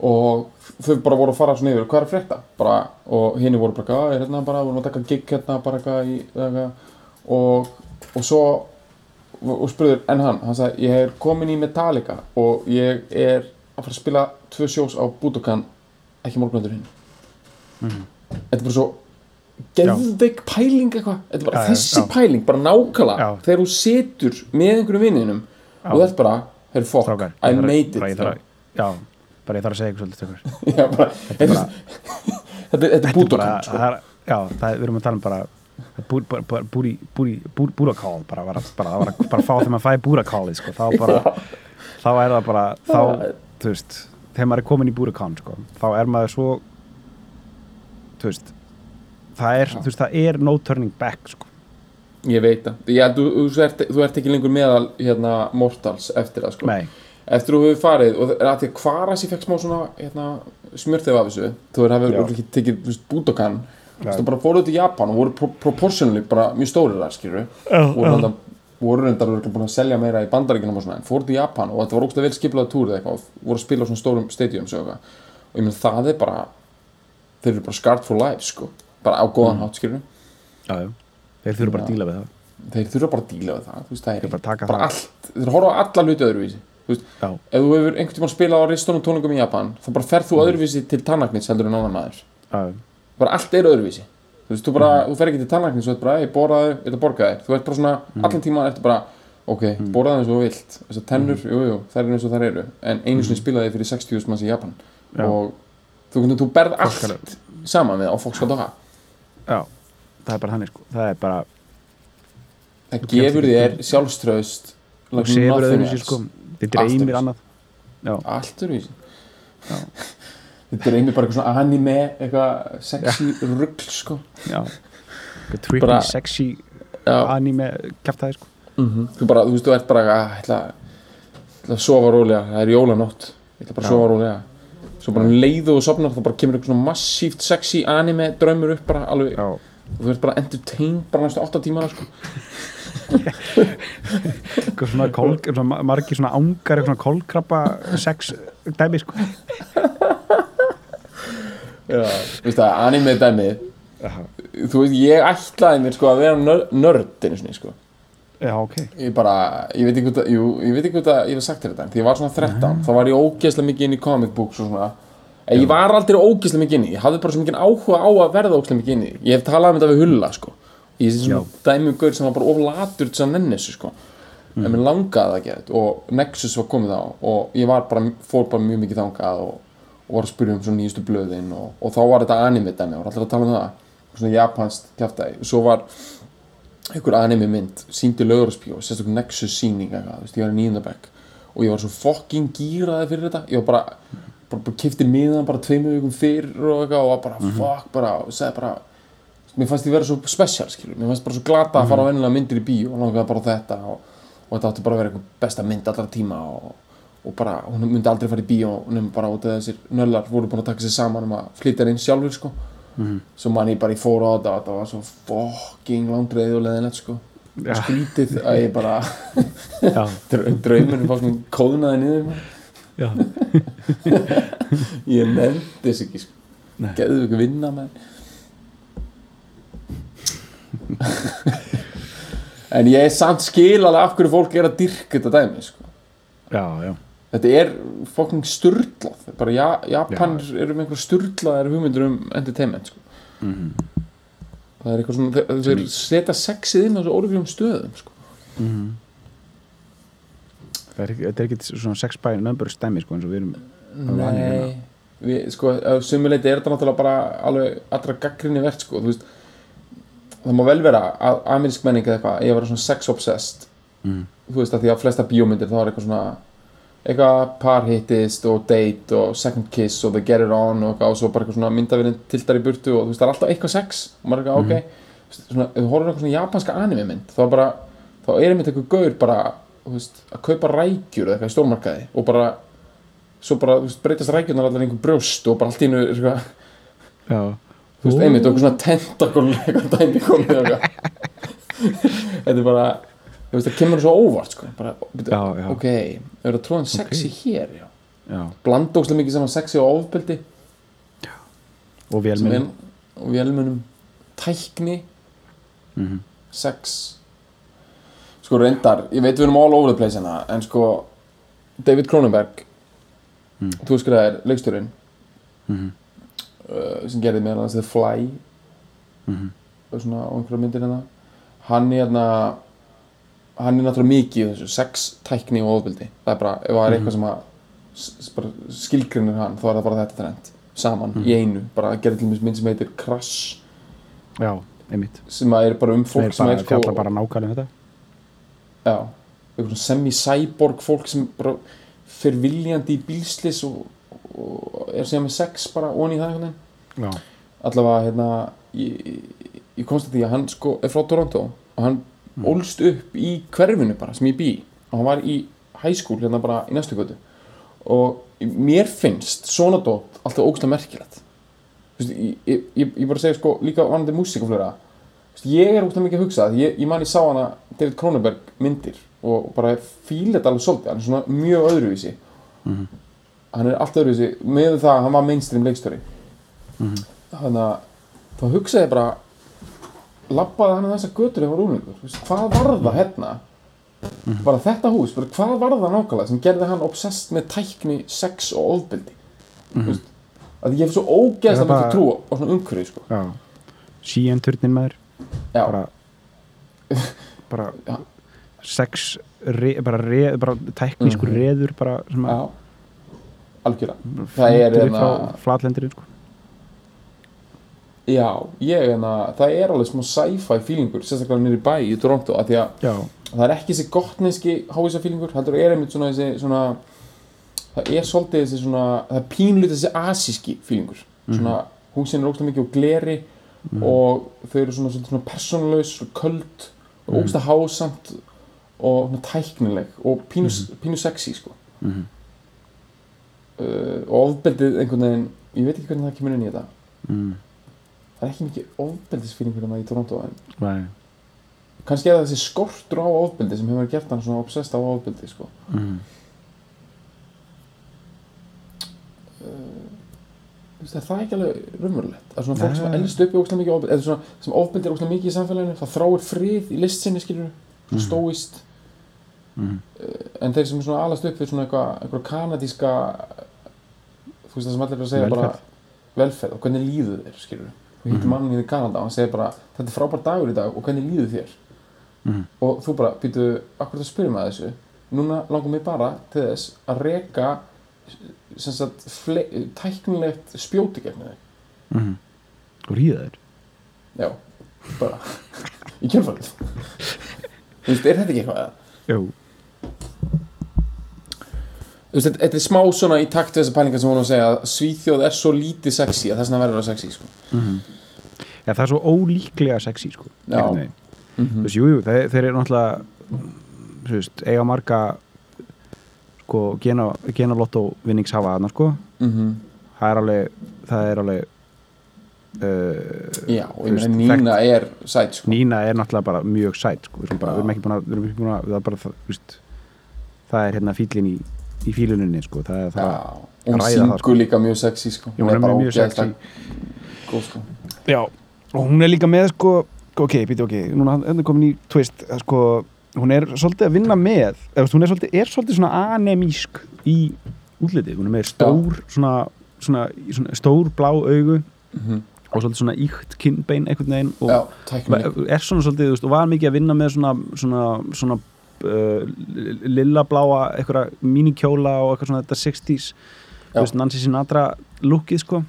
og þau bara voru að fara svona yfir hvað er frétta? Bara, og henni voru bara "Ah, er hérna bara, vorum að taka gig hérna bara eitthvað í eitthvað, og, og svo og, spurður, en hann, hann sagði ég er komin í Metallica og ég er að fara að spila tvö sjós á Budokan ekki morgunöndur hinn. Þetta er bara svo geðveik pæling eitthvað. Þetta er bara
Já,
þessi
já.
pæling, bara nákvæmlega
Já.
þegar þú situr með einhverjum vinninum og þetta bara, heyrðu fokk, I made it
þarf að- já, bara ég þarf að segja ykkur svolítið.
Já, bara, þetta
bara-
þetta er- er
Þetta er
Budokan
bara,
sko.
er, já, það er, við erum að tala um bara bú- bara- bara búri, búri, búri, búrakál bara, bara, bara, bara, bara, bara fá þegar maður fæði búrakáli sko, þá bara, þá er það bara þá, þú veist, þegar maður er komin í búrakán sko, þá er maður svo þú veist það er, veist, það er no turning back sko,
ég veit það, þú, þú, þú ert ekki lengur meðal hérna, mortals eftir það sko.
nei,
eftir þú hefur farið og það er að því að Kvaras ég fekk smá svona hérna, smjörþef af þessu þú hefur
Já.
hefur ekki tekið þú veist, þú bara fóruð til Japan og voru pro proportionally bara mjög stórir þar skilur voru
já.
reyndar voru reyndar örugglega búin að selja meira í bandaríkinum og svona en fóruð til Japan og þetta var ógst að vel skiplaða túr eða eitthvað og voru að spila á svona stórum stadiums og eitthvað og ég menn það er bara þeir eru bara scarred for life sko bara á góðan
Mm.
hátt
já. þeir þurfa bara að díla við það
þeir þurfa bara að díla við það þú veist, það er
bara
bara
það.
allt, þeir horfa á alla hluti öðruvísi þú veist,
já,
ef þú hefur einhvern tímann spilað á ristónum tónungum í Japan þá bara ferð þú öðruvísi til tannlæknis heldur en annan maður.
Já,
bara allt er öðruvísi. Þú veist, þú bara, þú fer ekki til tannlæknis og þú ert bara, ég borðaði, ég ætla að borga þér. Þú ert bara svona, allan tímann ertu bara ok, borðaði eins og þú vilt, þessar tennur jú, jú, þær eru eins og þær eru, en einu sinni spilaði fyrir 60.000 manns í Japan.
Já.
og þú, þú berð allt saman við á Foxcatdoha
já. Það er bara þannig sko, það er bara
það gefur þér sjálfströðst
og sefur öðruvísi sko, þið dreymir annað. Já,
allt öðruvísi þið dreymir bara eitthvað svona anime eitthvað sexy rugl sko.
Já. Eitthvað trippy, sexy
já,
anime kæftæði sko.
Mhm. þú bara, þú veist, þú ert bara að ætla, ætla að sofa rólega. Það er jólanótt, ég ætla bara að
Já.
sofa rólega. Svo bara um leið og þú sopnar þá bara kemur eitthvað svona massíft sexy anime draumur upp bara alveg,
já,
og þú ert bara entertained bara næstu 8 tímana sko.
Svona, kól, svona margir svona ángar svona kólkrabba sex dæmi sko.
Já. þú veist það, anime dæmið þú veist, ég ætlaði mér sko að vera nör- nörd einu sinni sko.
Já, ok,
ég bara, ég veit ekki hvað jú, ég veit ekki hvað ég hef sagt þér þetta því ég var svona 13, þá var ég ógeðslega mikið inn í comic books og svona en ég var aldrei ógeðslega mikið inn í, ég hafði bara svo mikið áhuga á að verða ógeðslega mikið inn í ég hef talað um þetta við hulla sko. Ég sé svona dæmi um gaur sem var bara oflatur til að nenni þessu sko. En mér langaði það að gera þetta. Og Nexus var komið á. Og ég var bara, fór bara mjög mikið þangað og, og var að spyrja um svona nýjustu blöðin og, og þá var þetta anime dæmi. Og allir að tala um það? Svona japansk kjaftaði. Og svo var einhver anime mynd síndi lögurspjó, sérstaklega Nexus síning eitthvað, þú veist, ég var í nýjundabæk og ég var svo fokking gýraði fyrir þetta. Ég var bara, bara, kifti miðan bara tveimu vikum fyrr og eitthvað og var bara fuck bara, og segði bara mér fannst því vera svo special, skilur mér fannst bara svo glata að fara á vennilega myndir í bíó og langaði bara þetta og, og þetta átti bara að vera eitthvað besta mynd allra tíma og, og bara, hún myndi aldrei fara í bíó nefnum bara út af þessir nöllar voru búin að taka sér saman um að flytja inn sjálfur sko. Svo man ég bara í fóra á þetta og þetta var svo fucking langdreið og leðinett sko.
Já.
skrítið að ég bara draumurinn fóknum kóðnaði niður ég nefndi þess ekki.
Nei.
geðu ekki vinna með en ég er samt skil alveg af hverju fólk er að dyrka þetta dæmi sko.
já, já.
þetta er fokking sturlað bara ja, Japanir eru með einhver sturlaðar hugmyndur um entertainment sko. það er eitthvað svona þeir, setja sexið inn á svo ólíkjum stöðum sko.
Er ekki, þetta er ekki svona sex by numbers dæmi sko eins og við erum vanir hérna.
Nei, við, sko, sumuleiti er þetta náttúrulega bara alveg allra gaggrinni verðt, sko, þú veist. Það má vel vera að amerísk menning eða eitthvað, ég að vera svona sex obsessed
Mm.
þú veist að því að flesta bíómyndir þá er eitthvað svona eitthvað par hittist og date og second kiss og they get it on og, og svo bara eitthvað svona myndavinn tiltar í burtu og þú veist það er alltaf eitthvað sex og maður er eitthvað ok. Þú veist, svona, þú horfður á eitthvað svona japanska anime mynd þá bara, þá er einmitt eitthvað gaur bara, veist, að kaupa rækjur eða eitthvað í stórmarkaði og bara svo bara, veist, breytast rækjurnar allar einhver brjóst og bara allt í einu eitthvað,
Já,
þú veist, einmitt og eitthvað svona tentakól eitthvað dæmi komið þetta er bara það kemur svo óvart, sko bara,
Já, já.
ok, er það tróðan sexy hér, já?
Já,
blandókslega mikið saman sexy og ofbeldi.
Og
er, og vélmunum tækni.
Mhm.
sex sko reyndar, ég veit við erum all over the place hérna en sko David Cronenberg
Mm.
þú það er leikstjórin
Mhm.
uh, sem gerði meðal hans The Fly.
Mhm.
og svona og einhverja myndir hérna. Hann er hérna hann er náttúrulega mikið í þessu sex, tækni og ofbeldi. Það er bara, ef það er eitthvað sem að s- s- bara skilgrinir hann, þá er það bara þetta trend saman í einu, bara gera til dæmis mynd sem heitir Crash
Já, einmitt.
Sem að er bara um fólk sem er sko
fjalla bara nákvæmlega um þetta
eitthvað svona semi-cyborg fólk sem bara fer viljandi í bílslis og, og er sem með sex bara onni í það allavega hérna ég, ég komst að því að hann sko er frá Toronto og hann ólst upp í hverfinu bara sem ég bý og hann var í high school hérna bara í næstu götu. Og mér finnst svona dót alltaf ógst merkilegt. Þú veist, ég, ég, ég, bara segja sko líka vanandi músík ég er ógst mikið að hugsa ég, ég man ég sá hana David Cronenberg myndir og bara fíla þetta alveg svolítið hann er svona mjög öðruvísi. Hann er allt öðruvísi með það að hann var mainstream leikstjóri. Þannig að þá hugsaði ég bara labbaði hann að þessa götur úlingur veist, hvað var það hérna? Bara þetta hús, bara hvað var það nákvæmlega sem gerði hann obsessed með tækni sex og ofbeldi? Mm -hmm. að ég hef svo
er bara-
mikið trú á svona umhverfi sko.
já. Síen turnin maður
já,
bara bara
Já.
sex re, bara, re, bara teknískur
Mhm.
reður bara sem
já algjörlega það er
upp
hérna-
frá flatlendirinn sko.
já, ég hérna, það er alveg smá sci-fi feelingur, sérstaklega nýri bæ í Toronto, að að það er ekki þessi gottneski hávísa feelingur, heldur er einmitt svona þessi svona það er svolítið þessi svona, það er pínlítið þessi asíski feelingur, svona húsin er ógstlega mikið og gleri og þau eru svona, svona, svona persónulegs og köld og ógstlega hásamt og tæknileg og pínu, pínu sexy sko.
Mhm.
uh, og ofbeldið einhvern veginn ég veit ekki hvernig það kemur inn í þetta.
Mm,
það er ekki mikið ofbeldisfeelingur hérna í Toronto en
nei,
kannski er það þessi skortur á ofbeldi sem hefur gert hann svona obsessed á ofbeldi sko.
mm,
Þú veist, er það ekki alveg raunverulegt? Að svona fólk sem elst upp í ógstlega mikið ofbeldi eða svona, sem ofbeldi er ógstlega mikið í samfélaginu það þráir frið í list sinni skilur svona
Mhm.
stóist
mm,
en þeir sem svona alast upp við svona eitthvað kanadíska þú veist það sem allir er að segja bara velferð. og hvernig líður þér skilur við hittum
Mhm.
mann í Kanada og hann segir bara þetta er frábær dagur í dag og hvernig líður þér?
Mm,
og þú bara, býtu, akkur það spyrir maður þessu? Núna langar mig bara til þess að fle, tæknilegt spjóti gegn þeir
mm og ríða þér.
Já, bara í kjölfarið. Þú veist, er þetta ekki eitthvað?
Jú,
Þú veist, þetta er smá svona í takt við þessa pælingar sem hún var að segja að Svíþjóð er svo lítið sexy að þess vegna verður það sexy sko.
Já, það er svo ólíklega sexy sko,
Já. mm
Þú veist, jú, jú, þeir, þeir eru náttúrulega þú veist, eiga marga sko, gena, gena lotto vinnings hafa þarna, sko
-hmm.
það er alveg það er alveg uh,
Já, og ég meina Nína er sæt sko.
Nína er náttúrulega bara mjög sæt sko, við erum, bara,
Já.
við erum ekki búin að, við erum ekki búin að það er bara, það, þú veist, það er hérna fílin í, í fíluninni, sko það er
Já,
það,
hún
ræða það,
syngur
sko.
líka mjög sexy sko.
Jú, hún er
bara
mjög sexy
góð, sko.
Já, og hún er líka með sko, ok, býti ok, núna er komin í twist, sko, hún er svolítið að vinna með, eða hún er svolítið, er svolítið svona anemísk í útlitið, hún er með stór svona, svona, svona stór blá augu
mm
og svolítið svona íkt kinnbein einhvern veginn og
Já,
er svona svolítið, veist, og var mikið að vinna með svona, svona, svona uh, lilla bláa, eitthvað mínikjóla og eitthvað svona þetta 60s
Já.
þú veist, Nancy Sinatra lookið, sko.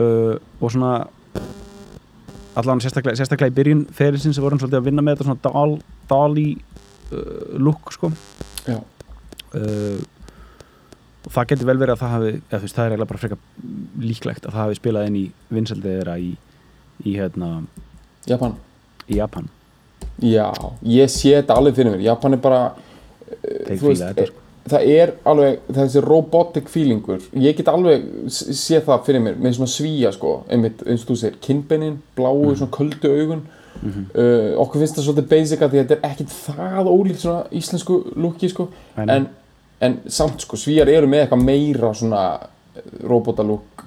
Uh, og svona allan sérstaklega, sérstaklega í byrjun ferilsins sem voru hann svolítið að vinna með þetta svona dal, dali uh, look, sko
Já.
uh, og það getur vel verið að það hafi eða, veist, það er eiginlega bara frekar líklegt að það hafi spilað inn í vinsaldið þeirra í, í, hérna,
Japan
í Japan
Já, ég sé þetta alveg fyrir mér Japan er bara
þeir
þú veist,
fíla þetta, sko.
Það er alveg þessi robotic feelingur. Ég get alveg s- séð það fyrir mér með svona svíja sko, einmitt eins og þú segir kinnbeinin, bláu,
Mhm.
svona köldu augun. Uh, okkur finnst það svolítið basic að því að þetta er ekkit það ólíkt svona íslensku lúki sko,
En-
en, samt sko, svíjar eru með eitthvað meira svona robotalúk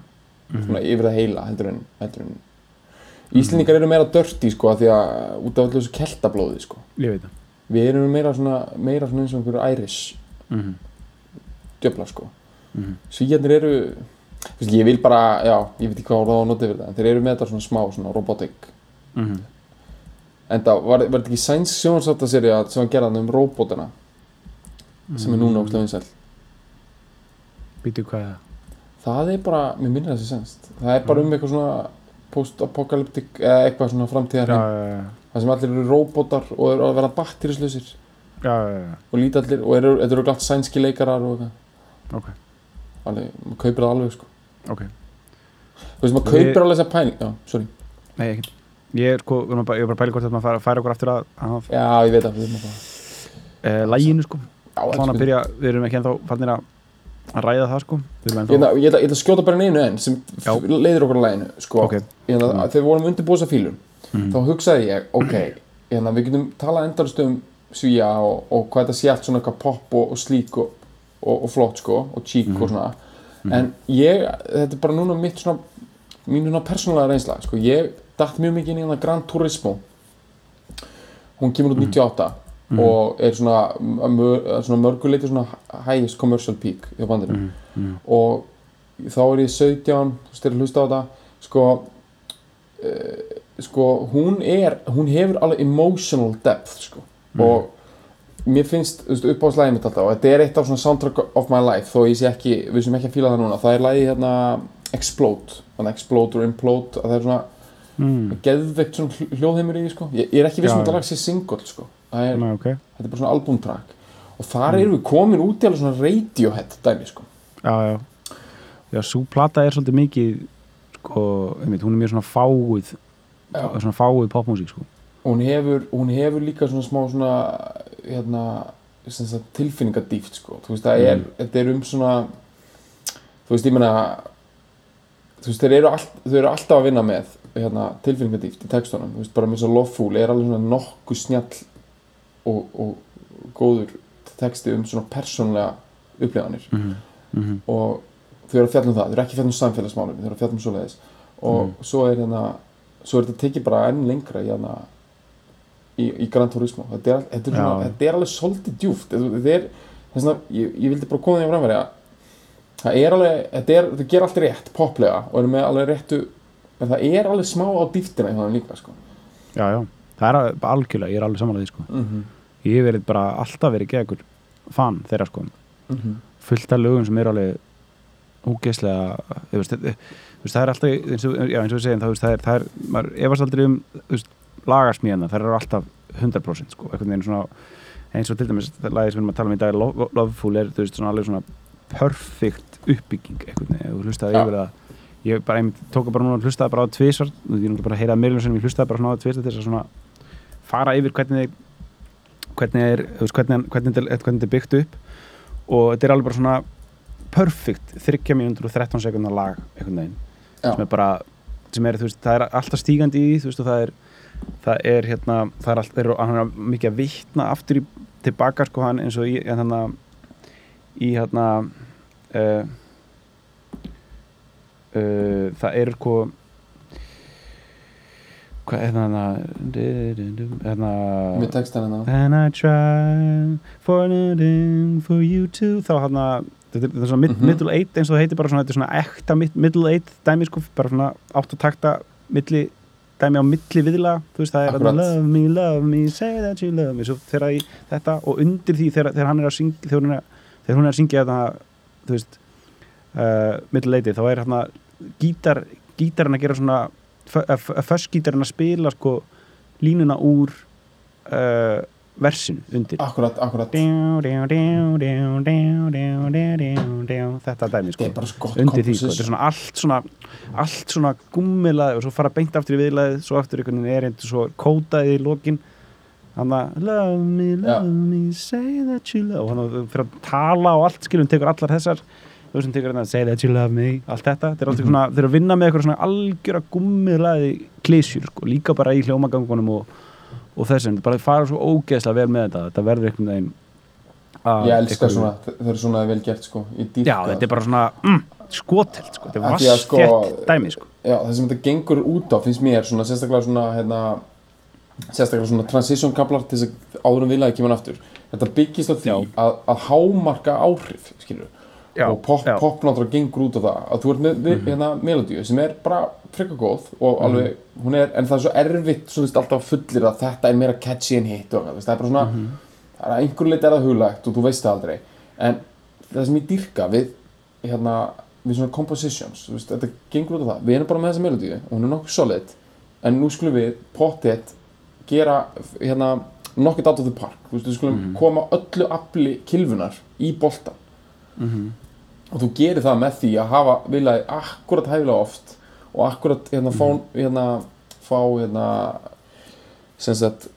Mhm.
svona yfir það heila heldur en, heldur en Íslendingar eru meira dörti sko að því að út af allir þessu keltablóði sko. Við erum meira svona, meira svona eins og einhverju æris
mm
djöfla sko.
Mhm.
svíjarnir eru veist, ég vil bara, já, ég veit ekki hvað orða á að nota yfir það en þeir eru með þetta svona smá, svona robotic.
-hmm.
en það var, var þetta ekki sænsk sjónarsáttaserja sem var gerðan um robotina sem er núna óslega vinsæl
býtu hvað það?
Það er bara, mér minnir þessi sænst það er bara um eitthvað svona post-apocalyptic eða eitthvað svona framtíðar það sem allir eru robotar og eru að vera batterislausir
já, já,
og líta allir og þetta eru glatt sænski leikarar og eitthvað.
Ok,
alveg, maður kaupir það alveg sko.
Ok.
Þú veist, maður kaupir alveg þessa pæling já, sorry,
nei, ekkert ég er, sko, ég er bara að pæla hvort þetta maður færa, færa okkur aftur að, að
já, ég veit að við erum að fara.
E, læginu, sko.
Já,
þannig að byrja, við erum ekki ennþá fannir að að ræða það, sko.
Ég ætla, að skjóta bara einu enn sem leiðir okkur að læginu sko.
Ok.
ég ætla, þegar við vorum undirbúið þessa fílum
Mhm.
þá hugsaði ég, ok við getum talað endalist um svíja og, og hvað þetta sé allt svona eitthvað pop og, og slík og, og, flott sko, og cheek
Mhm.
og svona en ég, þetta er bara núna mitt svona mín svona persónulega reynsla sko. ég datt mjög mikið inn í Gran Turismo hún kemur út
Mhm.
98 og er svona, mör, svona mörguleiti svona highest commercial peak í bandinu
Mhm.
og þá er ég 17 þú er að hlusta á þetta sko uh, sko, hún er hún hefur alveg emotional depth sko, og mér finnst, þú veist, upp á slæðið mitt alltaf og þetta er eitt af svona soundtrack of my life þó ég sé ekki, við sem ekki að fíla það núna það er lagið hérna Explode þannig Explode or Implode að það er svona
mm,
geðveikt svona hl- hljóðheimur í sko. Ég, ég er ekki viss um þetta lag sé single sko. Það er,
nei, ok.
þetta er bara svona albumtrack. Og þar erum við komin út í alveg svona radiohead dæmi sko.
Já, já. Já, svo plata er svolítið mikið sko, einmitt, hún er mjög svona fáið svona fáið popmusík, sko
hún hefur, hún hefur líka svona smá svona hérna, tilfinningadýft sko. þú veist, það er, þetta er um svona þú veist, ég meina þú veist, þeir eru, all, þeir eru alltaf að vinna með hérna, tilfinningadýft í textunum. Þú veist, bara með svo Loveful er alveg svona nokkuð snjall og, og góður texti um svona persónlega upplifanir.
Mm -hmm.
og þau eru að fjalla um það, þau eru ekki að fjalla um samfélagsmálum þau eru að fjalla um svoleiðis. Og svo er hérna svo er þetta tekið bara enn lengra í hérna í, í Gran Turismo þetta er, þetta er, svona, þetta er alveg svolítið djúft er, að ég, ég vildi bara koma því að framverja það er alveg, þetta er, ger allt rétt poplega og eru með alveg réttu en það er alveg smá á dýftina í þannig líka sko.
já, já, það er al- algjörlega ég er alveg samanlega því, sko
mm -hmm.
ég hef verið bara alltaf verið gegur fan þeirra, sko
Mm -hmm.
fullt af lögum sem eru alveg ógeðslega það er alltaf eins og, já, eins og við segjum, það, veist, það er, það er efast aldrei um lagarsmíðana, það eru alltaf 100% sko, einhvern veginn svona eins og til dæmis, það lagið sem við erum að tala um í dag Lo- Loveful er, þú veist, svona alveg svona perfect uppbygging einhvern veginn, og hlustaði
Já.
yfir það ég bara, einmitt, tók bara núna og hlustaði bara á tvisvar og ég náttúrulega bara heyrað meðlum sem ég hlustaði bara svona á tvisvar til þess að svona fara yfir hvernig hvernig er, þú veist, hvernig, hvernig, þetta er byggt upp og þetta er alveg bara svona perfect 3 mínútur og 13 sekundar lag einhvern veginn
Já.
sem er bara, sem er, þú veist, það er alltaf stígandi í því, þú veist, og það er það er hérna, það er allt, er, hann er mikið að vitna aftur í, tilbaka sko hann eins og í, hérna í hérna uh, uh, það er sko hvað er það hérna
með textan hérna
And I try for nothing for you too þá hann að þetta er, svona mid,
Mhm.
middle eight eins og það heitir bara svona þetta er svona ekta mid, middle eight dæmi sko bara svona átt að takta milli dæmi á milli viðla þú veist það er
Akkurat.
að love me, love me, say that you love me þegar þetta og undir því þegar, þegar hann er að syngja þegar hún er, þegar hún er að syngja þetta þú veist uh, middle eighti þá er hérna gítar gítarinn að gera svona föss gítarinn að spila sko línuna úr uh, versinu undir.
Akkurat, akkurat.
Þetta dæmi sko. Undir því sko, þetta er svona allt svona allt svona gummilað og svo fara beint aftur í viðlaðið, svo aftur einhvern veginn er einn svo kótaðið í lokin. Hann að love me, love me, say that you love og hann fyrir að tala og allt skilum, tekur allar þessar. Þú sem tekur hérna, say that you love me, allt þetta. Þeir eru að vinna með eitthvað svona algjör að gummilaði klísjur sko, líka bara í hljómagangunum og og þessum, bara fara svo ógeðslega vel með þetta, þetta verður einhvern veginn
ég elska
einhverju-
svona, þau eru svona vel gert sko
Já, þetta er bara svona mm, skotelt, sko, þetta er
að, sko,
dæmi, sko.
Já, það sem þetta gengur út á finnst mér svona sérstaklega svona hérna, sérstaklega svona transition kaplar til þess að áður um vilaði kemur hann aftur. Þetta byggist á því að, að hámarka áhrif skilur
Já,
og pop,
já. Mhm.
pop náttúrulega gengur út á það að þú ert með mm hérna, melodíu sem er bara frekka góð og alveg hún er, en það er svo erfitt svo veist alltaf fullir að þetta er meira catchy en hit og veist, það er bara svona
Mhm.
það er að einhverju leiti er það huglægt og þú veist það aldrei. En það sem ég dyrka við hérna, við svona compositions þú veist, þetta gengur út á það, við erum bara með þessa melodíu og hún er nokkuð solid en nú skulum við pottet gera hérna, nokkuð out of the park. Þú veist, við skulum koma öllu afli kilfunar í boltan og þú gerir það með því að hafa viljaði akkurat hæfilega oft og akkurat hérna fá hérna, fá hérna sem sagt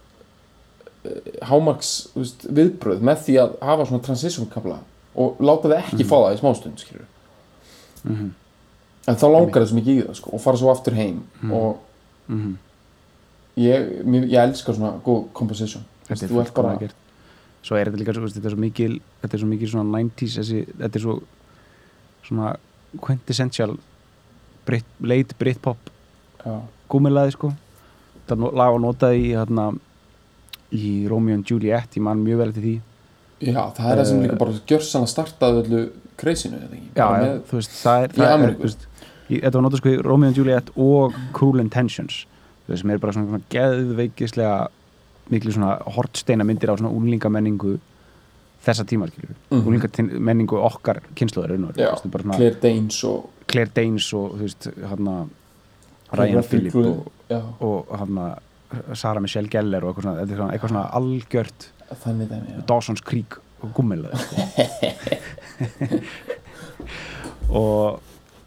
eh, hámarks þú veist, viðbröð með því að hafa svona transition kapla og láta þið ekki fá það í smástund skilur
Mhm.
en þá langar þess mikið í það sko, og fara svo aftur heim og
Mhm.
ég, mér, ég elskar svona góð composition
Þetta er
ert bara.
Svo er þetta líka, svo, þetta er svo mikil, þetta er svo mikil svona 90s, þessi, þetta er svo svona quintessential Brit, late Britpop
já,
gúmilaði, sko. Það no- lag var notað í, hérna, í Romeo and Juliet, ég man mjög vel eftir því.
já, það er það sem
Eh,
líka bara gjörsann að startaði öllu ekki
Já,
með-
þú veist, það er, það er veist, í, þetta var notað sko í Romeo and Juliet og Cruel Intentions veist, sem er bara svona, svona geðveikislega miklu svona hortsteina myndir á svona úlingamenningu þessa tíma, skilur mm
Mhm.
úlingamenningu okkar kynnslóður
Já,
Claire,
Claire Danes og
Claire Danes og þú veist, hann
Claire
Ryan Phillip og, og hann Sarah Michelle Gellar og eitthvað svona, er svona, eitthvað svona algjört
þannig dæmi já.
Dawson's Creek og gummilaði sko. og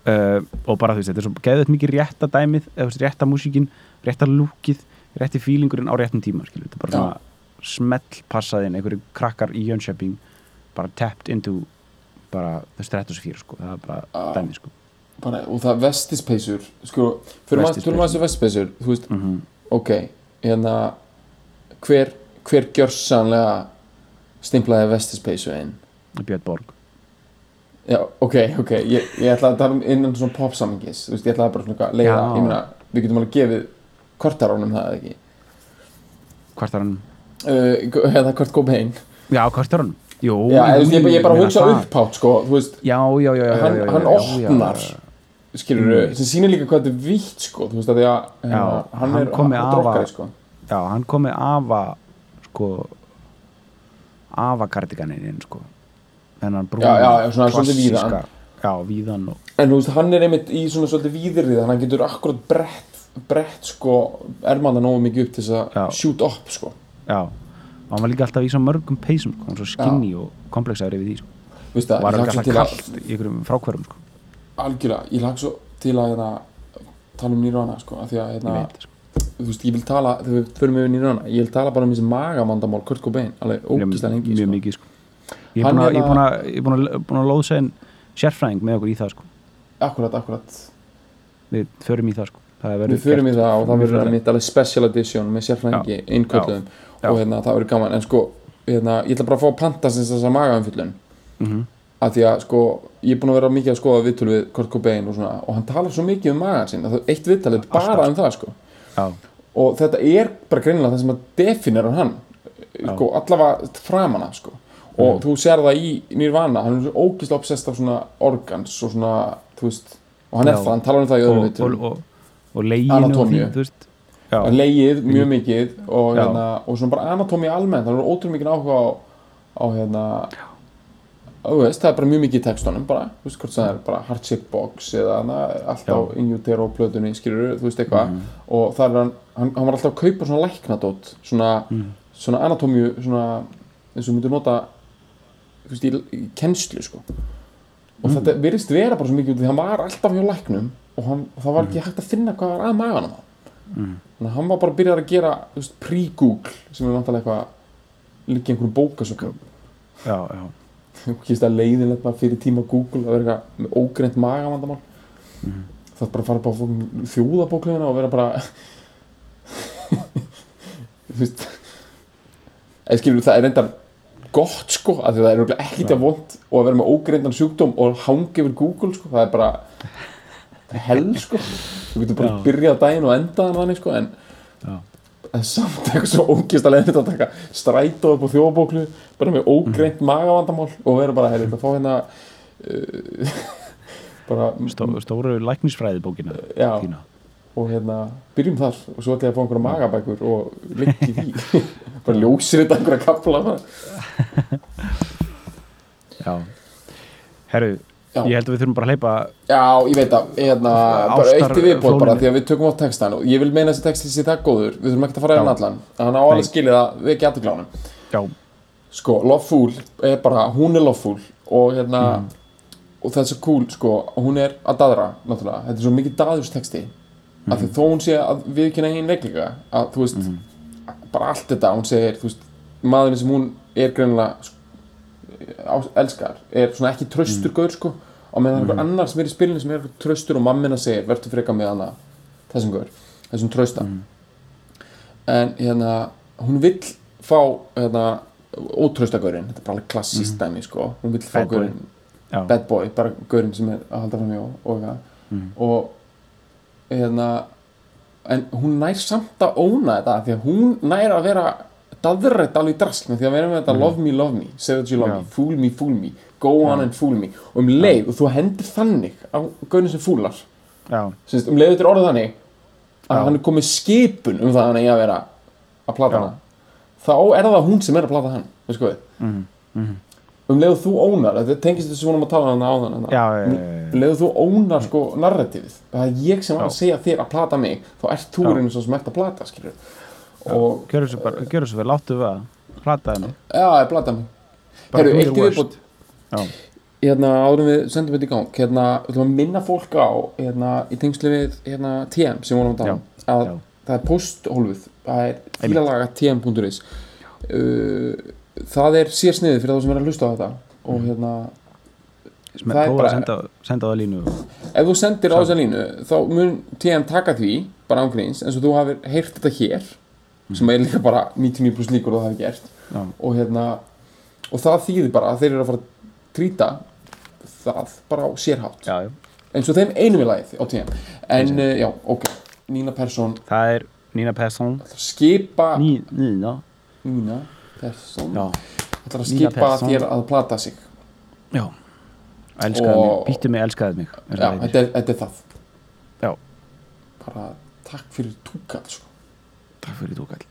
uh, og bara þú veist, þetta er svo geðið mikið rétta dæmið, eða rétta músíkin rétta lúkið, rétti fílingurinn á réttum tíma, skilur, þetta er bara svona smell passaðinn, einhverju krakkar í Jönköping bara tapped into bara the stratosphere, sko, það er bara
Já.
dæmið, sko.
Bara, og það vestispeysur sko, fyrir maður maður þessu vestispeysur. þú veist,
mm
ok hérna hver, hver gjörsanlega stimplaði vestispeysu inn?
Björn Borg.
Já, ok, ok, ég, ég ætla að tala um innan svona popsamingis, þú veist, ég ætla að bara svona leiða, ég meina, við getum alveg gefið kortaránum það eða ekki?
Hvort er
uh, hérna Kurt Cobain
já, hvort er hann? Jú,
já,
jú,
ég, ég, bara hugsa upphátt, sko, þú veist.
Já, já, já, já,
hann, hann opnar skilur
Mm.
sem sýnir líka hvað þetta er vítt, sko þú veist, að því að hérna,
Já,
hann,
hann kom
er
afa-
sko.
Já, hann kom með afa sko afa kardiganinn inn sko. Þennan brún
Já, já, víðan.
já, víðan og,
En þú veist, hann er einmitt í svona svolítið víðrið hann getur akkurat brett brett sko, ermanda nógu mikið upp til þess að shoot up sko
já og hann var líka alltaf í svo mörgum peysum sko, hann var svo skinny og komplexaður yfir því sko.
Veistu það,
var
lag svo
alltaf
að
kallt í einhverjum frákvörum sko.
algjörlega, ég lag svo til að hérna, tala um Nirvana sko, af því að hérna,
veit sko.
þú veist, ég vil tala þegar við förum yfir Nirvana, ég vil tala bara um þessi magamandamál Kurt Cobain, alveg ógislega lengi
mjög
sko.
mikið sko. ég er búin að-
hérna-
að- að búin að lóðsa einn sérfræðing með okkur í það sko.
akkurat, akkurat
við förum í það sko.
Við förum í það og það verður mitt alveg special edition með sérfræðingi innkölluðum
Já.
og hérna, það verður gaman. En sko, hérna, ég ætla bara að fá að panta sem þess að magaumfyllun
Mhm.
af því að sko, ég er búin að vera mikið að skoða viðtölu við Kurt Cobain og svona og hann talar svo mikið um magan það eitt viðtalið er bara um það sko.
Já,
og þetta er bara greinilega það sem að definerar hann sko, allavega framana sko. og þú sér það í Nirvana hann er ógislega obsessed af svona organs og svona, þú veist og hann er
Já.
það, hann talar um það í öðrum
og, og,
viðtölum
og, og leginu og því, þú veist.
Leigið mjög mikið og, hérna, og svona bara anatómi almennt hann er ótrúlega mikið áhuga á, á hérna veist, það er bara mjög mikið í textunum bara, þú veist hvort það er bara heart shape box eða hana, allt á
Já.
in utero plötunni skilur, þú veist eitthvað.
Mhm.
og það er hann, hann, var alltaf að kaupa svona læknadót svona,
Mhm.
svona anatómiu svona, eins og myndir nota þú veist, í, í kennslu sko. Og
Mhm.
þetta virðist vera bara svo mikið því hann var alltaf hjá læknum og hann, það var ekki hægt að finna hvað var að maganum á
Mhm.
þannig að hann var bara að byrja að gera pre-google sem er vantarlega eitthvað líka einhverjum bókasökum
já, já,
kýrst að leiðinlega bara fyrir tíma Google að vera eitthvað með ógreint magamandamál
Mhm.
það er bara að fara bara þjóðabóklegina og vera bara þú veist eða skilur það er reyndar gott sko af því það er ekkert að vond og að vera með ógreindan sjúkdóm og hangi yfir Google sko. Það er bara það er hell sko. Þú getur bara
Já.
að byrja daginn og enda hann sko en
já,
en samt eitthvað svo ógist að leiðin að taka strætó upp á þjóðabóklu bara með ógreint magavandamál og vera bara herri, að fá hérna uh, bara
Stó, stóru læknisfræði bókina
já,
þína.
Og hérna byrjum þar og svo ætla ég að fá einhverja magabækur og liggi því. Bara ljósir þetta einhverja kapla
já, herru
Já.
ég held að við þurfum bara að hleypa
já, ég veit að hérna, bara eitt í viðbót bara því að við tökum á textan og ég vil meina þessi texti sé það góður. Við þurfum ekki að fara yfir hann allan hann á alveg
Nei.
skilið að við ekki aðtöklánum
já,
sko, Love Fool er bara, hún er Love Fool og hérna
Mm.
og það er svo cool, sko, hún er að daðra náttúrulega, þetta er svo mikið daðurstexti mm. af því þó hún sé að viðkynna einn leiklinga, að þú veist bara allt þetta, hún segir, þú veist maðurinn sem hún er greinilega sko, elskar, er svona ekki tröstur gaur, sko, og meðan einhver annar sem er í spilinu sem er tröstur og mammina segir verður freka með hana, þessum gaur þessum trösta en hérna, hún vill fá hérna, ótröstagörinn þetta er bara alveg klassíst dæmi sko. Hún vill fá görinn, bad boy bara görinn sem er að halda fram hjá og, eitthvað. og hérna en hún nær samt að óna þetta því að hún nær að vera daðrætt alveg í drasl með því að vera með þetta love me, love me, say that you love
Já.
me fool me, fool me, go on and fool me. Og um leið, og þú hendir þannig á görinn sem fúlar. Sýnst, um leiðu þetta er orðið þannig að hann er komið skipun um það að hann eigi að vera að plata
Já.
hana þá er það hún sem er að plata hann við?
Mhm,
um leiðu þú ónar, þetta tengist þessu svona um að tala hann á þann um leiðu þú ónar sko narratífið það er ég sem var að segja þér að plata mig þá ert þú reynir svo sem ert að plata skilur og
gjörðu svo vel, láttu við að plataði mig
já, ég mig
Bara
Herru,
do
eitt í
Já,
hérna áðurum við sendum þetta í gang hérna, við ætlum að minna fólk á hérna, í tengslu við hérna, TM sem vorum að tala um. Að
já.
það er posthólfið það er fílalaga tm.is uh, það er sér sniðið fyrir þá sem er að hlusta á þetta. Og hérna,
Sem
Það er bara-
senda, senda það línu.
Ef þú sendir á þessa línu þá mun TM taka því bara ángríns eins og þú hafir heyrt þetta hér sem er líka bara 99% líkur að það hafi gert
Já,
og hérna og það þýðir bara að þeir eru að fara að trýta það bara á sérhátt.
Já, já.
Eins og þeim einum í lagið á TM en uh, já, ok, Nína Persson.
Það er Nína Persson.
Skipa
Ní, Nína.
Nína Persson.
Já,
ætlar að
Nína
skipa
Persson.
þér að plata sig.
Já. Elskaði
Og-
mig, býttu mig, elskaði mig. Eins og
já,
það heitir.
þetta er, þetta er það.
Já.
bara takk fyrir túkall sko.
Takk fyrir tókall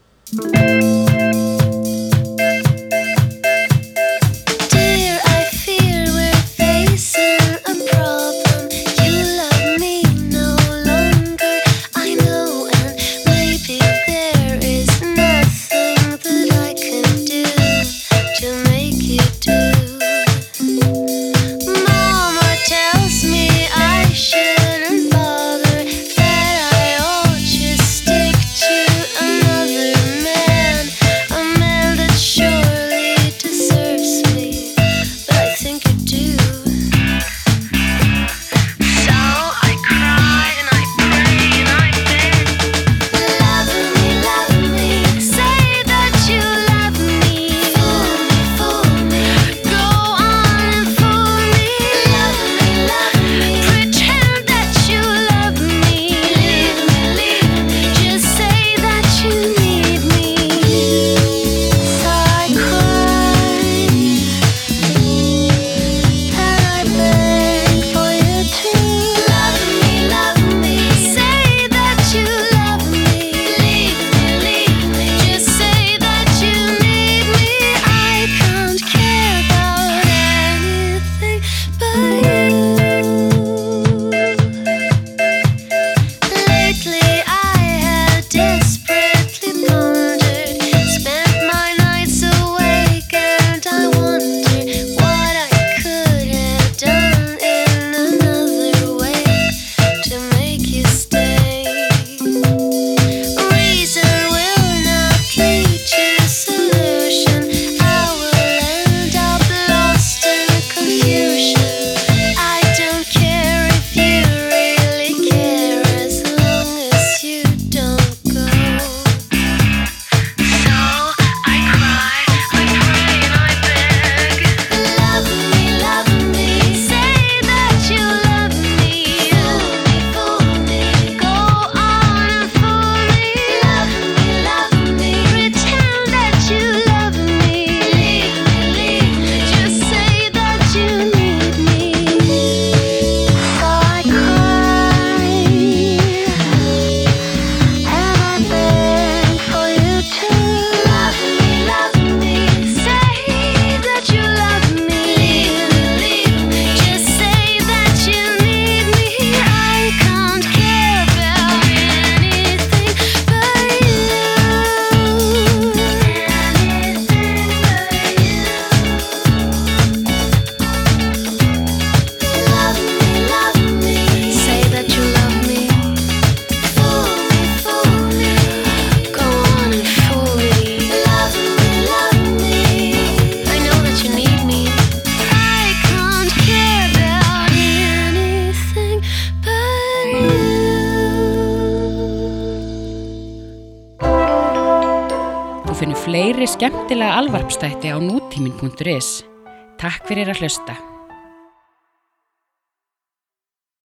Nútímin.is. Takk fyrir að hlusta.